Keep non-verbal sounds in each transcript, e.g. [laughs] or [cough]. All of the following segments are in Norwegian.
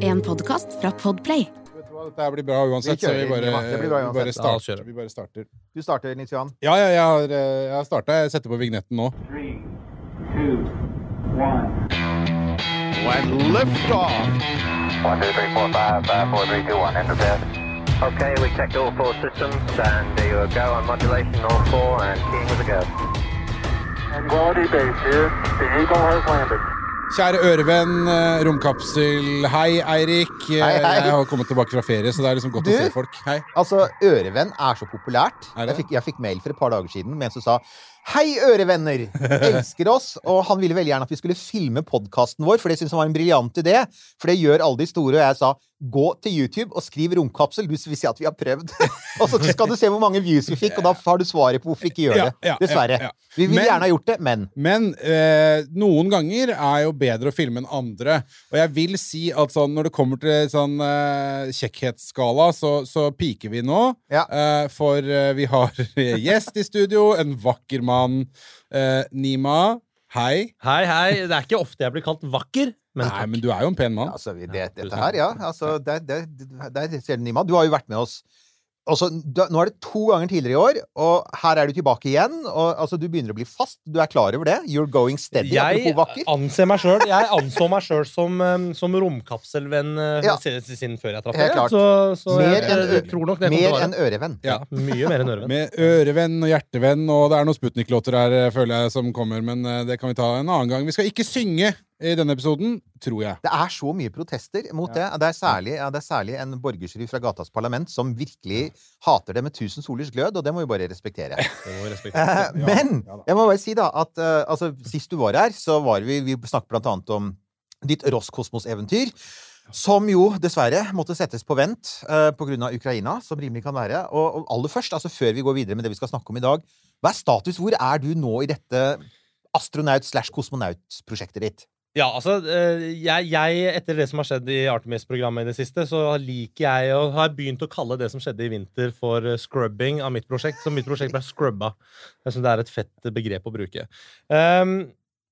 En podkast fra Podplay. Vet du hva, Dette blir bra uansett, Vi så vi bare, Nima. Det blir bra vi bare uansett. Starter. Vi bare starter. Du starter, Nils Johan. Ja, ja, jeg har, eh, jeg har starta. Jeg setter på vignetten nå. Three, two, one. When liftoff. One, two, three, four, five, five, four, three, two, one. Enter bed. Okay, we checked all four systems, and there you go on modulation, all four, and keying with a go. Quality base here. The Eagle has landed. Kjære ørevenn, eh, romkapsel. Hei, Eirik. Eh, Hei, hei. Jeg har kommet tilbake fra ferie, så det er liksom godt Du? å se folk. Hei. Altså, Ørevenn er så populært. Er? Jeg fikk, jeg fikk mail for et par dager siden med en som sa Hei, ørevenner! Elsker oss. [laughs] Og han ville veldig gjerne at vi skulle filme podkasten vår, for det syntes han var en briljant idé. For det gjør alle de store. Og jeg sa gå til YouTube og skriv romkapsel. Du vil si at vi har prøvd. [laughs] og så skal du se hvor mange views vi fikk, og da har du svaret på hvorfor vi ikke gjør det. ja, Dessverre. ja. Vi vil Men- gjerne ha gjort det, men Men eh, noen ganger er jo bedre å filme enn andre. Og jeg vil si at sånn, når det kommer til sånn eh, kjekkhetsskala, så, så piker vi nå. Eh, for eh, vi har [laughs] gjest i studio, en vakker mann. Eh, Nima, hei. Hei, hei. Det er ikke ofte jeg blir kalt vakker, men Nei, men du er jo en pen mann. altså, det, dette her, ja. Altså, der, der, der ser i mann. Du har jo vært med oss Altså, du, nå er det to ganger tidligere i år, og her er du tilbake igjen. Og, altså, du begynner å bli fast. Du er klar over det? You're going steady. jeg apropos vakker. anser meg selv, Jeg anså meg sjøl som, som romkapselvenn uh, Ja. siden siden før jeg traff deg. Så, så Mer jeg, jeg, jeg tror nok det Mer kommer enn til å være ørevenn. ja, Mye mer enn ørevenn. Med ørevenn og hjertevenn, og det er noen Sputnik-låter her, eh, føler jeg, som kommer, men eh, det kan vi ta en annen gang. Vi skal ikke synge i denne episoden, tror jeg. Det er så mye protester mot det. Det er, særlig, ja, det er særlig en borgerjury fra gatas parlament som virkelig hater det med tusen solers glød, og det må vi bare respektere. Vi respektere. Eh, Men ja jeg må bare si da at uh, altså, sist du var her, så var vi Vi snakket blant annet om ditt Roskosmos-eventyr. Som jo dessverre måtte settes på vent uh, pga. Ukraina, som rimelig kan være. Og, og aller først, altså før vi går videre med det vi skal snakke om i dag, hva er status? Hvor er du nå i dette astronaut slash kosmonaut-prosjektet ditt? Ja, altså, eh, jeg, jeg, etter det som har skjedd i Artemis-programmet i det siste, så liker jeg og har begynt å kalle det som skjedde i vinter, for eh, scrubbing av mitt prosjekt. Så mitt prosjekt ble scrubba. Jeg syns det er et fett begrep å bruke. Um,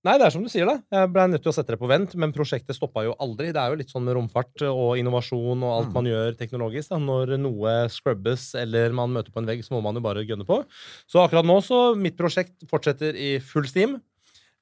nei, det er som du sier, da. Jeg ble nødt til å sette det på vent, men prosjektet stoppa jo aldri. Det er jo litt sånn romfart og innovasjon og alt Mm. man gjør teknologisk. Da. Når noe scrubbes eller man møter på en vegg, så må man jo bare gønne på. Så akkurat nå så mitt prosjekt fortsetter i full steam.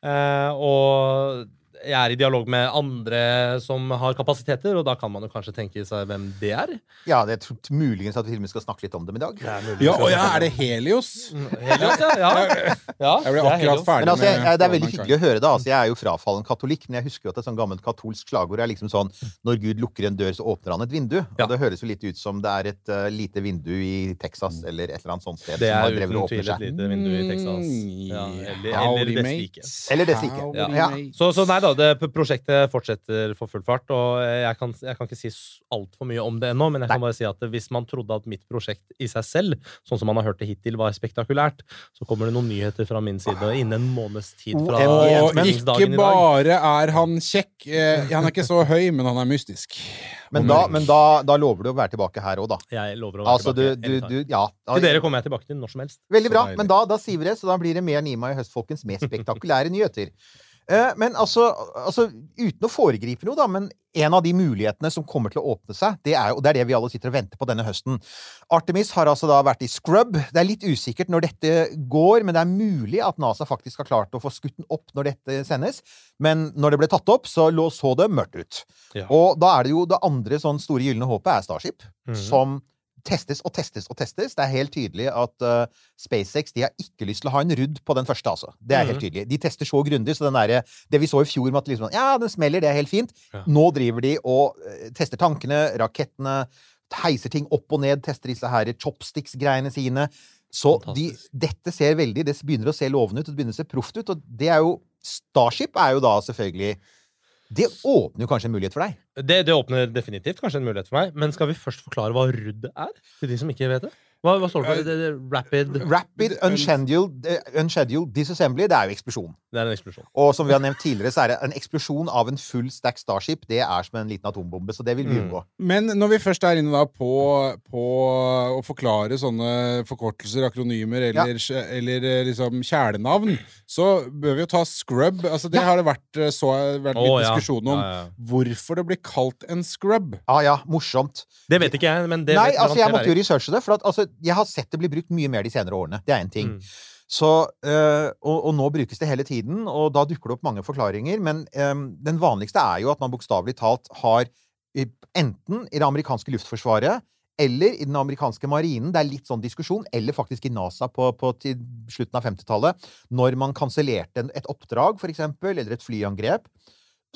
Uh, og jeg er i dialog med andre som har kapasiteter, og da kan man jo kanskje tenke seg hvem det er. Ja, det er muligens at vi med skal snakke litt om dem i dag. Ja, og ja, er det Helios? Helios, ja. ja. [laughs] ja Jeg ble er akkurat ferdig Men altså, jeg, jeg, det er veldig hyggelig å høre da. Altså, jeg er jo frafallen katolikk, men jeg husker jo at et sånn gammelt katolsk slagord er liksom sånn Når Gud lukker en dør, så åpner han et vindu. Og det høres jo litt ut som det er et uh, lite vindu i Texas eller et eller annet sånt sted. Det som er har drevet uten og åpner tvil et lite vindu i Texas. Mm, Ja, eller, eller mate. Desvike. Eller Desvike. Howdy, Ja. Så, så nei da, det prosjektet fortsetter for full fart, og jeg kan, jeg kan ikke si altfor mye om det ennå, men jeg kan bare si at hvis man trodde at mitt prosjekt i seg selv, sånn som man har hørt det hittil, var spektakulært, så kommer det noen nyheter fra min side innen en måneds tid fra Og ikke i dag. bare er han kjekk. eh, Han er ikke så høy, men han er mystisk. Men, da, men da, da lover du å være tilbake her òg, da. Jeg lover å være Altså, tilbake. du, du Ja. Til dere kommer jeg tilbake til når som helst. Veldig bra. Men da, da sier vi det, så da blir det mer Nima i høst, folkens, med [laughs] spektakulære nyheter. Eh, men altså, altså, uten å foregripe noe, da, men en av de mulighetene som kommer til å åpne seg, det er, og det er det vi alle sitter og venter på denne høsten. Artemis har altså da vært i scrub. Det er litt usikkert når dette går, men det er mulig at NASA faktisk har klart å få skutt den opp når dette sendes. Men når det ble tatt opp, så lå, så det mørkt ut. Ja. Og da er det jo det andre sånn store gylne håpet er Starship, Mhm. som testes og testes og testes. Det er helt tydelig at uh, SpaceX de har ikke lyst til å ha en rudd på den første, altså. Det er helt Mhm. tydelig. De tester så grundig, så den der Det vi så i fjor med at liksom Ja, den smeller, det er helt fint. Ja. Nå driver de og uh, tester tankene, rakettene, heiser ting opp og ned, tester disse her chopsticks-greiene sine. Så de, dette ser veldig Det begynner å se lovende ut, og det begynner å se proft ut, og det er jo Starship er jo da selvfølgelig Det åpner jo kanskje en mulighet for deg. Det, det åpner definitivt kanskje en mulighet for meg, men skal vi først forklare hva rudd er? Til de som ikke vet det? Hva, hva står det for? Det, det, rapid Rapid unscheduled, eh, unscheduled disassembly, det er jo eksplosjon. Det er en eksplosjon. Og som vi har nevnt tidligere, så er det en eksplosjon av en full stack Starship. Det er som en liten atombombe, så det vil vi Mm. unngå. Men når vi først er inne da på, på å forklare sånne forkortelser, akronymer eller, eller eh, liksom kjælenavn, så bør vi jo ta scrub. Altså, det Ja. har det vært, eh, så, vært litt oh, ja. diskusjon om. Ja, ja. Hvorfor det blir kalt en scrub. Ja, ja, morsomt. Det vet ikke jeg, men det Nei, vet altså, jeg måtte jo researche det, for at, altså, jeg har sett det bli brukt mye mer de senere årene. Det er én ting. Mm. Så, øh, og, og nå brukes det hele tiden, og da dukker det opp mange forklaringer. Men øh, den vanligste er jo at man bokstavelig talt har enten i det amerikanske luftforsvaret eller i den amerikanske marinen, det er litt sånn diskusjon, eller faktisk i NASA på, på til slutten av 50-tallet, når man kansellerte et oppdrag, for eksempel, eller et flyangrep,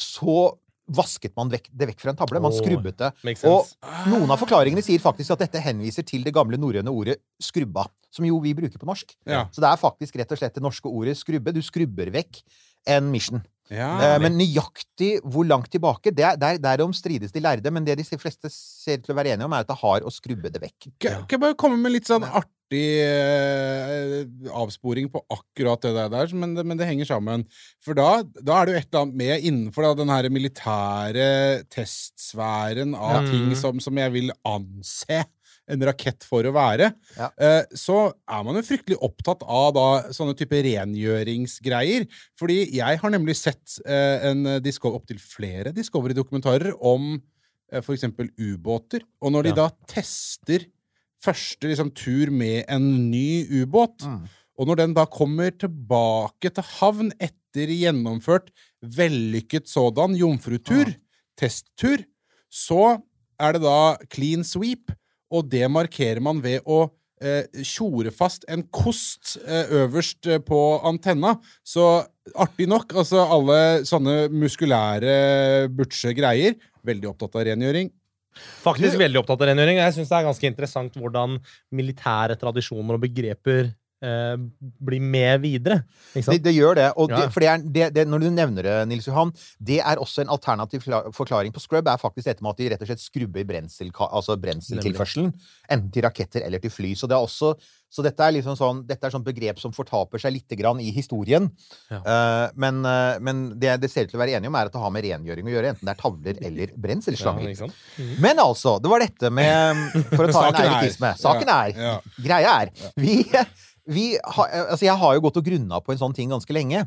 så vasket man vekk, det vekk fra en tavle. Man skrubbet det. Og noen av forklaringene sier faktisk at dette henviser til det gamle norrøne ordet 'skrubba', som jo vi bruker på norsk. Ja. Så det er faktisk rett og slett det norske ordet 'skrubbe'. Du skrubber vekk en mission. Ja. Eh, men nøyaktig hvor langt tilbake, det er, der, derom strides de lærde. Men det de fleste ser til å være enige om, er at det har å skrubbe det vekk. Kan jeg bare komme med litt sånn artig eh, avsporing på akkurat det der, men, det, men det henger sammen. For da, da er det jo et eller annet med innenfor da, den her militære testsfæren av Ja. ting Mm. som, som jeg vil anse en rakett for å være, Ja. eh, så er man jo fryktelig opptatt av da sånne type rengjøringsgreier. Fordi jeg har nemlig sett eh, en opptil flere Discovery-dokumentarer om eksempel ubåter. Og når de da tester første liksom, tur med en ny ubåt, Mm. og når den da kommer tilbake til havn etter gjennomført vellykket sådan jomfrutur, testtur, så er det da clean sweep, og det markerer man ved å eh, fast en kost eh, øverst eh, på antenna. Så artig nok, altså alle sånne muskulære butche greier, veldig opptatt av rengjøring. Faktisk veldig opptatt av rengjøring. Jeg syns det er ganske interessant hvordan militære tradisjoner og begreper eh, blir med videre. Det, det gjør det. Og Ja. det, for det er, når du nevner det, Nils Johan, det er også en alternativ forklaring på scrub. er faktisk dette med at de rett og slett skrubber brensel, altså brenseltilførselen. Enten til raketter eller til fly. Så, det er også, så dette er liksom sånn, dette er sånn begrep som fortaper seg litt grann i historien. Ja. Uh, men uh, men det det ser ut til å være enige om, er at det har med rengjøring å gjøre. Enten det er tavler eller Ja, brenselslanger. ikke sant? Men altså, det var dette med [laughs] For å ta en er- Saken Ja, er ja. Greia er vi, har, altså Jeg har jo gått og grunna på en sånn ting ganske lenge.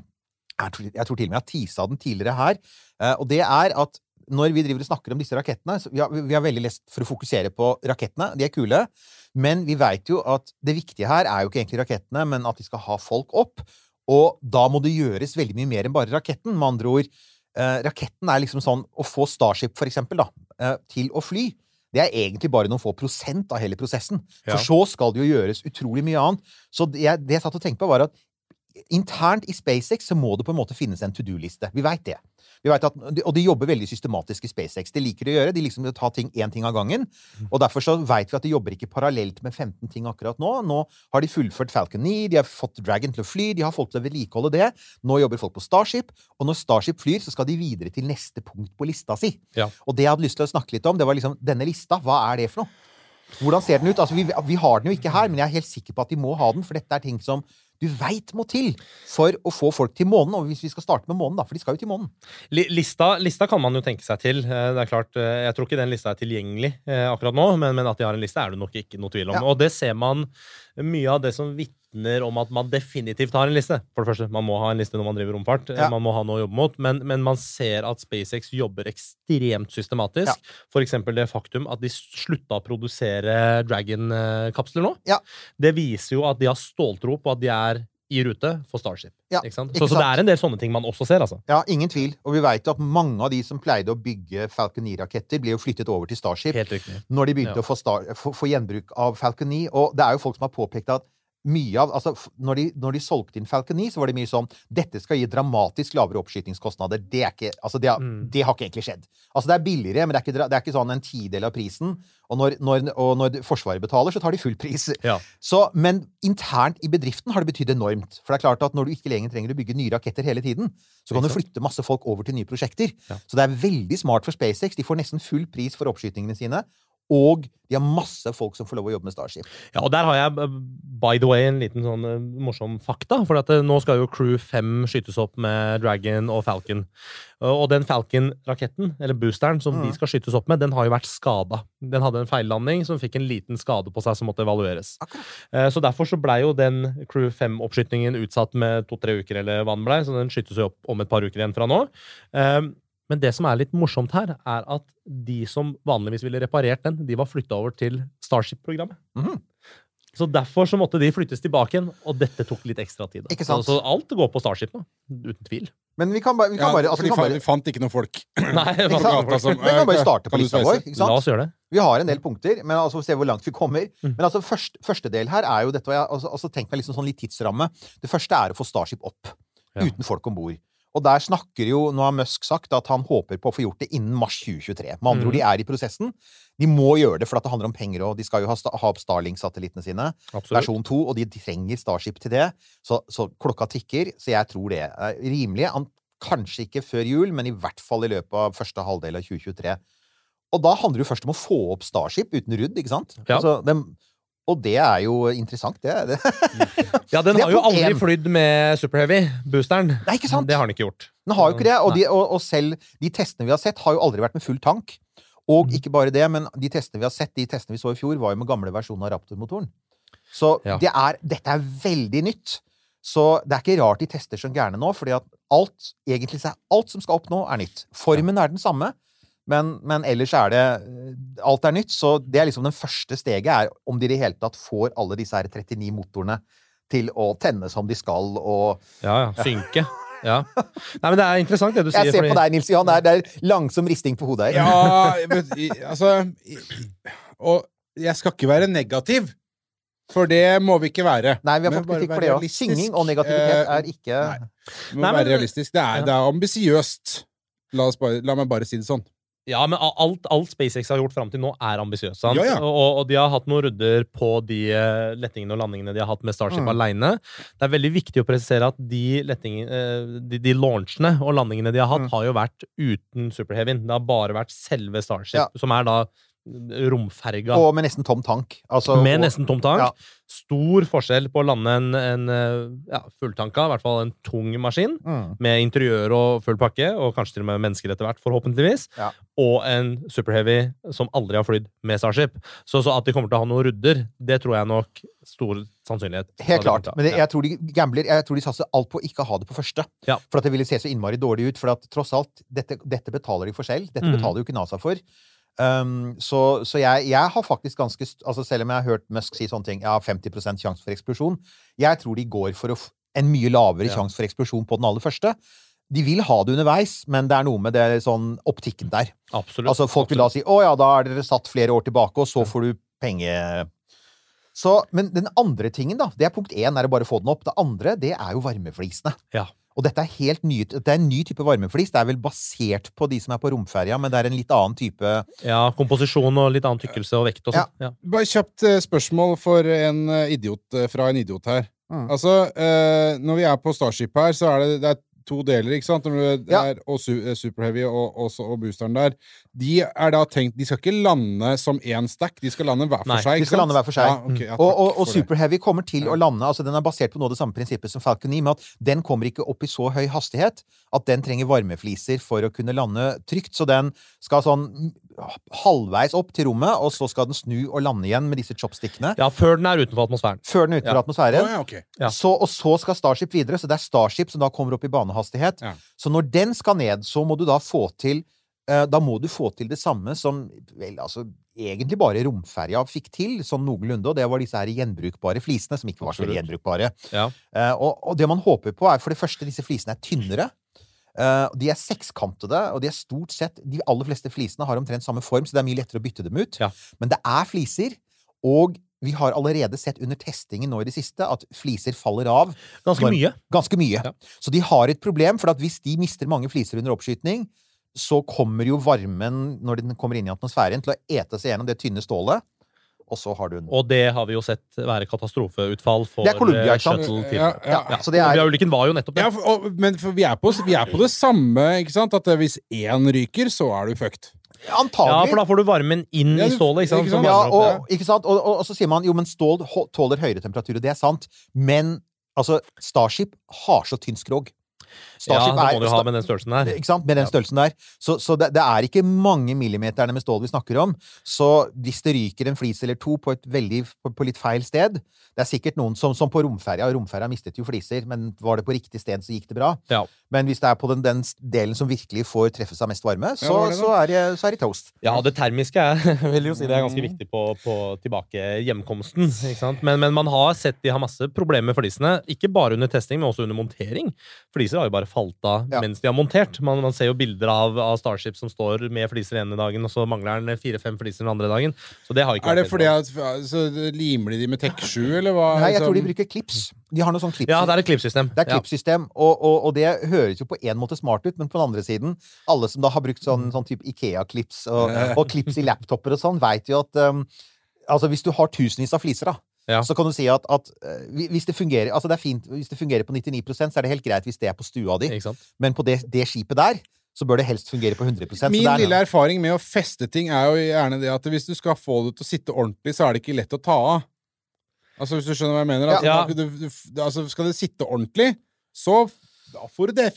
Jeg tror, jeg tror til og med jeg har tisa den tidligere her. eh, Og det er at når vi driver og snakker om disse rakettene vi, har, vi har veldig lest for å fokusere på rakettene. De er kule. Men vi veit jo at det viktige her er jo ikke egentlig rakettene, men at de skal ha folk opp. Og da må det gjøres veldig mye mer enn bare raketten. Med andre ord, eh, raketten er liksom sånn Å få Starship, for eksempel, da, eh, til å fly, det er egentlig bare noen få prosent av hele prosessen. Ja. For så skal det jo gjøres utrolig mye annet. Så det jeg, det jeg satt og tenkte på, var at internt i SpaceX så må det på en måte finnes en to do-liste. Vi veit det. Vi vet at, og de jobber veldig systematisk i SpaceX. De liker å gjøre. De liksom vil ta ting én ting av gangen. Og derfor så vet vi at de jobber ikke parallelt med 15 ting akkurat nå. Nå har de fullført Falcon 9, de har fått Dragon til å fly, de har folk til å vedlikeholde det. Nå jobber folk på Starship, og når Starship flyr, så skal de videre til neste punkt på lista si. Ja. Og det jeg hadde lyst til å snakke litt om, det var liksom denne lista. Hva er det for noe? Hvordan ser den ut? Altså, vi, vi har den jo ikke her, men jeg er helt sikker på at de må ha den, for dette er ting som du veit må til for å få folk til månen. Og hvis vi skal starte med månen, da, for de skal jo til månen. Lista, lista kan man jo tenke seg til. Eh, Det er klart, eh, Jeg tror ikke den lista er tilgjengelig eh, akkurat nå, men, men at de har en liste, er det nok ikke noe tvil om. Ja. Og det ser man mye av det som vitner om at man definitivt har en liste. For det første, man må ha en liste når man driver romfart. Ja. Man må ha noe å jobbe mot, men, men man ser at SpaceX jobber ekstremt systematisk. For eksempel det faktum at de slutta å produsere Dragon-kapsler nå. Ja. Det viser jo at de har ståltro på at de er i rute for Starship. Ja, Så, så det er en del sånne ting man også ser, altså. Ja, ingen tvil. Og vi veit at mange av de som pleide å bygge Falcon 9-raketter, ble jo flyttet over til Starship Helt når de begynte Ja. å få, star, få, få gjenbruk av Falcon 9. Og det er jo folk som har påpekt at mye av altså, når, de, når de solgte inn Falcon 9, så var det mye sånn Dette skal gi dramatisk lavere oppskytingskostnader. Det er ikke Altså, det har, Mm. det har ikke egentlig skjedd. Altså, det er billigere, men det er ikke, det er ikke sånn en tidel av prisen. Og når, når, og når Forsvaret betaler, så tar de full pris. Ja. Så, men internt i bedriften har det betydd enormt. For det er klart at når du ikke lenger trenger å bygge nye raketter hele tiden, så kan du flytte masse folk over til nye prosjekter. Ja. Så det er veldig smart for SpaceX. De får nesten full pris for oppskytingene sine. Og de har masse folk som får lov å jobbe med Starship. Ja, og der har jeg, uh, by the way, en liten sånn uh, morsom fakta. For at uh, nå skal jo Crew 5 skytes opp med Dragon og Falcon. Og den Falcon-raketten, eller boosteren, som de skal skytes opp med, den har jo vært skada. Den hadde en feillanding som fikk en liten skade på seg som måtte evalueres. Akkurat. Så derfor så blei jo den Crew 5-oppskytingen utsatt med to-tre uker, eller hva den blei, så den skytes jo opp om et par uker igjen fra nå. Men det som er litt morsomt her, er at de som vanligvis ville reparert den, de var flytta over til Starship-programmet. Mhm. Så derfor så måtte de flyttes tilbake igjen, og dette tok litt ekstra tid. da. Ikke sant? Så, så alt går på Starship nå, uten tvil. Men vi kan bare, vi kan Ja, bare, altså, vi kan bare fant ikke noen folk. [clears throat] Nei, Vi kan bare starte på kan lista vår. ikke La oss gjøre det. Vi har en del punkter, men altså se hvor langt vi kommer. Mm. Men altså, først, første del her er jo dette, og jeg altså, altså, tenk meg liksom sånn litt tidsramme. Det første er å få Starship opp, Ja. uten folk om bord. Og der snakker jo, nå har Musk sagt at han håper på å få gjort det innen mars 2023. Med andre ord, Mm. de er i prosessen. De må gjøre det, for at det handler om penger, og de skal jo ha, ha opp Starlink-satellittene sine. Absolutt. Versjon 2, og de trenger Starship til det. Så, så klokka tikker, så jeg tror det er rimelig. Kanskje ikke før jul, men i hvert fall i løpet av første halvdel av 2023. Og da handler det jo først om å få opp Starship uten rudd, ikke sant? Ja. Altså, dem- og det er jo interessant, det. det. [laughs] Ja, den har jo aldri flydd med Super Heavy, boosteren. Nei, ikke sant? Det har den ikke gjort. Den har jo ikke det, og, de, og, og selv de testene vi har sett, har jo aldri vært med full tank. Og Mm. ikke bare det, men de testene vi har sett, de testene vi så i fjor, var jo med gamle versjoner av Raptor-motoren. Så Ja. det er, dette er veldig nytt. Så det er ikke rart de tester som gærne nå, fordi at alt, egentlig så alt som skal opp nå, er nytt. Formen er den samme, men, men ellers er det Alt er nytt, så det er liksom den første steget, er om de i det hele tatt får alle disse her 39 motorene til å tenne som de skal, og Ja, ja. Synke. Ja. Nei, men det er interessant det du sier. Jeg ser fordi- på deg, Nils Johan. Det er, det er langsom risting på hodet her. Ja, men, altså Og jeg skal ikke være negativ, for det må vi ikke være. Nei, vi har fått kritikk for det òg. Synging og negativitet Eh, er ikke nei. Må Nei, men- være realistisk. Det er, det er ambisiøst. La, la meg bare si det sånn. Ja, men alt, alt SpaceX har gjort fram til nå, er ambisiøst. Ja, ja. Og, og de har hatt noen rudder på de eh, lettingene og landingene de har hatt med Starship Mm. alene. Det er veldig viktig å presisere at de, eh, de, de launchene og landingene de har hatt, Mm. har jo vært uten Super Heavy. Det har bare vært selve Starship, Ja. som er da romferga. Og med nesten tom tank. Altså, med og- nesten tom tank. Ja. Stor forskjell på å lande en, en eh, ja, fulltanka, i hvert fall en tung maskin, Mm. med interiør og full pakke, og kanskje til og med mennesker etter hvert, forhåpentligvis, Ja. og en Super Heavy som aldri har flydd med Starship. Så, så at de kommer til å ha noen rudder, det tror jeg nok stor sannsynlighet. Helt klart. Men det, jeg tror de gambler Jeg tror de satser alt på å ikke ha det på første. Ja. For at det ville se så innmari dårlig ut. For at tross alt, dette, dette betaler de for selv. Dette mm. betaler jo ikke NASA for. Um, så så jeg, jeg har faktisk ganske altså Selv om jeg har hørt Musk si sånne ting, jeg har 50% sjanse for eksplosjon, jeg tror de går for en mye lavere Ja. sjanse for eksplosjon på den aller første. De vil ha det underveis, men det er noe med det sånn optikken der. Absolutt. Altså Folk vil da si 'Å ja, da er dere satt flere år tilbake, og så får du penge...' Så, men den andre tingen, da, det er punkt én, er å bare få den opp. Det andre, det er jo varmeflisene. Ja. Og dette er helt ny, det er en ny type varmeflis. Det er vel basert på de som er på romferja, men det er en litt annen type Ja, komposisjon og litt annen tykkelse og vekt og sånn. Ja. Bare kjapt eh, spørsmål for en idiot eh, fra en idiot her. Mm. Altså, eh, når vi er på Starship her, så er det, det er to deler, ikke sant? Når det Ja. er, og su eh, Super Heavy og, og, og boosteren der. De er da tenkt De skal ikke lande som én stack, de skal lande hver for Nei, seg. de skal sant? lande hver for seg. Ja, okay, ja, Og, og, og for det. Super Heavy kommer til Ja. å lande altså Den er basert på noe av det samme prinsippet som Falcon 9, med at den kommer ikke opp i så høy hastighet at den trenger varmefliser for å kunne lande trygt. Så den skal sånn halvveis opp til rommet, og så skal den snu og lande igjen med disse chopstickene. ja, før den er utenfor atmosfæren. Før den er utenfor Ja. atmosfæren. Ja, okay. Ja. Så, og så skal Starship videre, så det er Starship som da kommer opp i banehastighet. Ja. Så når den skal ned, så må du da få til eh, Da må du få til det samme som vel, altså egentlig bare romferja fikk til, sånn noenlunde, og det var disse her gjenbrukbare flisene, som ikke var så gjenbrukbare. Ja. Eh, og, og det man håper på, er for det første disse flisene er tynnere. Eh, de er sekskantede, og de er stort sett De aller fleste flisene har omtrent samme form, så det er mye lettere å bytte dem ut. Ja. Men det er fliser, og vi har allerede sett under testingen nå i det siste at fliser faller av Ganske når, mye. ganske mye. Ja. Så de har et problem, for at hvis de mister mange fliser under oppskyting, så kommer jo varmen, når den kommer inn i atmosfæren, til å ete seg gjennom det tynne stålet, og så har du en Og det har vi jo sett være katastrofeutfall for Det er Columbia, eh, ikke sant? shuttle til ja, Ja, så det er Columbia-ulykken var jo nettopp det. Ja, for, og, men for vi, er på, vi er på det samme, ikke sant? At eh, hvis én ryker, så er du fucked. Ja, for da får du varmen inn Ja, i stålet, ikke sant? ikke sant? Ja, og, ikke sant? Og, og, og så sier man jo, men stål tåler høyere temperatur, og det er sant, men altså, Starship har så tynn skrog. Ja, det må du jo ha med den størrelsen der. Ikke sant? Med den størrelsen der. Så, så det, det er ikke mange millimeterne med stål vi snakker om. Så hvis det ryker en flis eller to på, et veldig, på, på litt feil sted Det er sikkert noen som, som på romferja. Romferja mistet jo fliser, men var det på riktig sted, så gikk det bra. Ja. Men hvis det er på den, den delen som virkelig får treffe seg mest varme, så, ja, det så, er, det, så er det toast. Ja, det termiske er, jeg [laughs] vil jo si det er Mm. ganske viktig på, på tilbake hjemkomsten. Ikke sant? Men, men man har sett de har masse problemer med flisene. Ikke bare under testing, men også under montering. Fliser har jo bare falt av Ja. mens de har montert. Man, man ser jo bilder av, av Starship som står med fliser ene dagen, og så mangler den fire-fem fliser den andre dagen. Så det har ikke Er det fordi at så Limer de de med Tek 7, eller hva? Nei, jeg tror de bruker klips. De har noe sånn klips. Ja, det er et klippsystem. Det er klippsystem, og, og, og det høres jo på en måte smart ut, men på den andre siden Alle som da har brukt sånn, sånn type Ikea-klips og, og klips i laptoper og sånn, veit jo at um, Altså, hvis du har tusenvis av fliser, da, Ja. så kan du si at, at eh, hvis det fungerer Altså, det er fint Hvis det fungerer på 99% så er det helt greit hvis det er på stua di, men på det, det skipet der så bør det helst fungere på 100 så Min lille erfaring med å feste ting er jo gjerne det at hvis du skal få det til å sitte ordentlig, så er det ikke lett å ta av. Altså, hvis du skjønner hva jeg mener? At, Ja. du, du, du, altså, skal det sitte ordentlig, så da får du det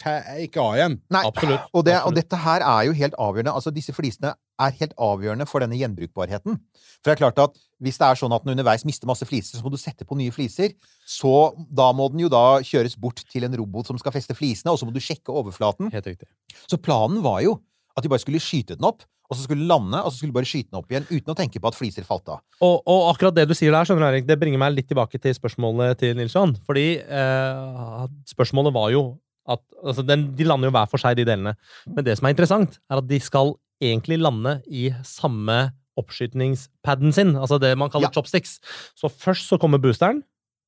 ikke av igjen. Nei, Absolutt. Og, det, og dette her er jo helt avgjørende. Altså, disse flisene er helt avgjørende for denne gjenbrukbarheten. For det er klart at hvis det er sånn at den underveis mister masse fliser, så må du sette på nye fliser. Så da må den jo da kjøres bort til en robot som skal feste flisene, og så må du sjekke overflaten. Helt riktig. Så planen var jo at de bare skulle skyte den opp, og så skulle den lande, og så skulle de bare skyte den opp igjen uten å tenke på at fliser falt av. Og, og akkurat det du sier der, skjønner Erik, det bringer meg litt tilbake til spørsmålet til Nilsson. Fordi eh, spørsmålet var jo at altså den, De lander jo hver for seg, de delene. Men det som er interessant, er at de skal egentlig lande i samme oppskytningspadden sin. Altså det man kaller Ja. chopsticks. Så først så kommer boosteren,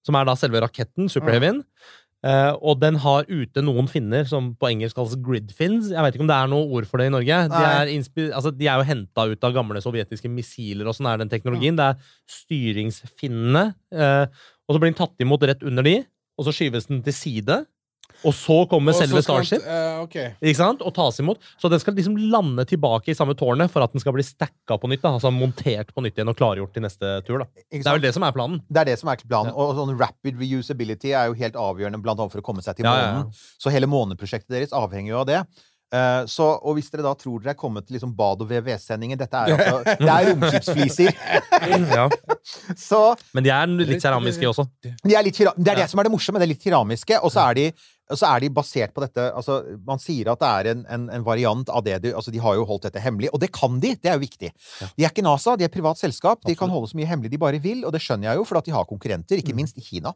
som er da selve raketten, superheavyen. Uh, og den har ute noen finner som på engelsk kalles grid fins. Jeg vet ikke om det er noe ord for det i Norge. De er, altså, de er jo henta ut av gamle sovjetiske missiler, og sånn er den teknologien. Det er styringsfinnene. Uh, og så blir den tatt imot rett under de, og så skyves den til side. Og så kommer Og så selve skal- Starship. uh, okay. Ikke sant? Og tas imot. Så den skal liksom lande tilbake i samme tårnet for at den skal bli stacka på nytt. Da. Altså montert på nytt igjen og klargjort til neste tur. Da. Det er vel det som er planen. Det er det som er planen. Ja. Og sånn rapid reusability er jo helt avgjørende blant annet for å komme seg til Ja, ja, ja. Så hele måneprosjektet deres avhenger jo av det. Eh, så, og hvis dere da tror dere er kommet til liksom bad- og VVS-sendingen Dette er [laughs] altså Det er romskipsfliser. Ja. [laughs] Så Men de er litt keramiske også. de er litt, det er det som er det morsomme. Det er litt keramiske. Og så er de og så er de basert på dette altså Man sier at det er en, en, en variant av det du altså De har jo holdt dette hemmelig, og det kan de. Det er jo viktig. De er ikke NASA, de er et privat selskap. De kan holde så mye hemmelig de bare vil, og det skjønner jeg jo, for at de har konkurrenter, ikke minst i Kina.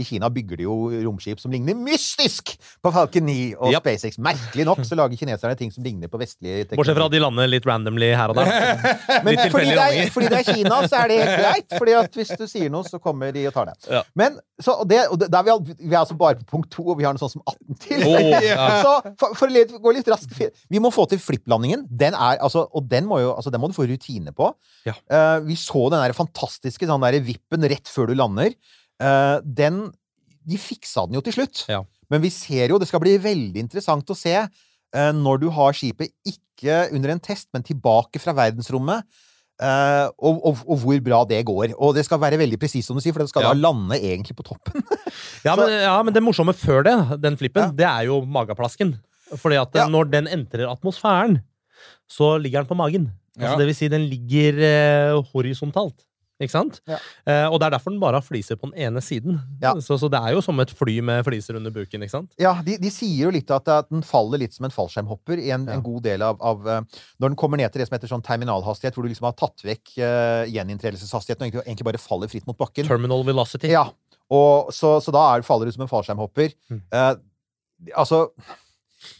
I Kina bygger de jo romskip som ligner mystisk på Falcon 9 og yep. SpaceX. Merkelig nok så lager kineserne ting som ligner på vestlige Bortsett fra at de lander litt randomly her og der. [laughs] men Litt fordi det, er, fordi det er Kina, så er det helt [laughs] greit. Fordi at hvis du sier noe, så kommer de og tar det. Ja. Men, så, og det, og det, er vi, al- vi er altså bare på punkt to, og vi har noe sånt som 18 til. Oh, ja. [laughs] Så for, for å gå litt raskt Vi må få til flipplandingen. Den er, altså, og den må, jo, altså, den må du få rutine på. Ja. Uh, vi så den der fantastiske sånn der vippen rett før du lander. Eh, den De fiksa den jo til slutt. Ja. Men vi ser jo Det skal bli veldig interessant å se eh, når du har skipet ikke under en test, men tilbake fra verdensrommet. Uh, og, og, og hvor bra det går. Og det skal være veldig presist, som du sier, for det skal Ja. da lande egentlig på toppen. [laughs] Ja, men, ja, men det morsomme før det, den flippen, Ja. det er jo mageplasken. Fordi at når den entrer atmosfæren, så ligger den på magen. Altså, det vil si, den ligger eh, horisontalt. Ikke sant? Ja. Eh, og det er derfor den bare har fliser på den ene siden. Ja. Så, så det er jo som et fly med fliser under buken. ikke sant? Ja, de, de sier jo litt at, at den faller litt som en fallskjermhopper i en, Ja. en god del av, av eh, Når den kommer ned til det som heter sånn terminalhastighet, hvor du liksom har tatt vekk uh, gjeninntredelseshastigheten og egentlig, egentlig bare faller fritt mot bakken. Terminal velocity. Ja, og så, så da er, faller du som en fallskjermhopper. Mm. Eh, altså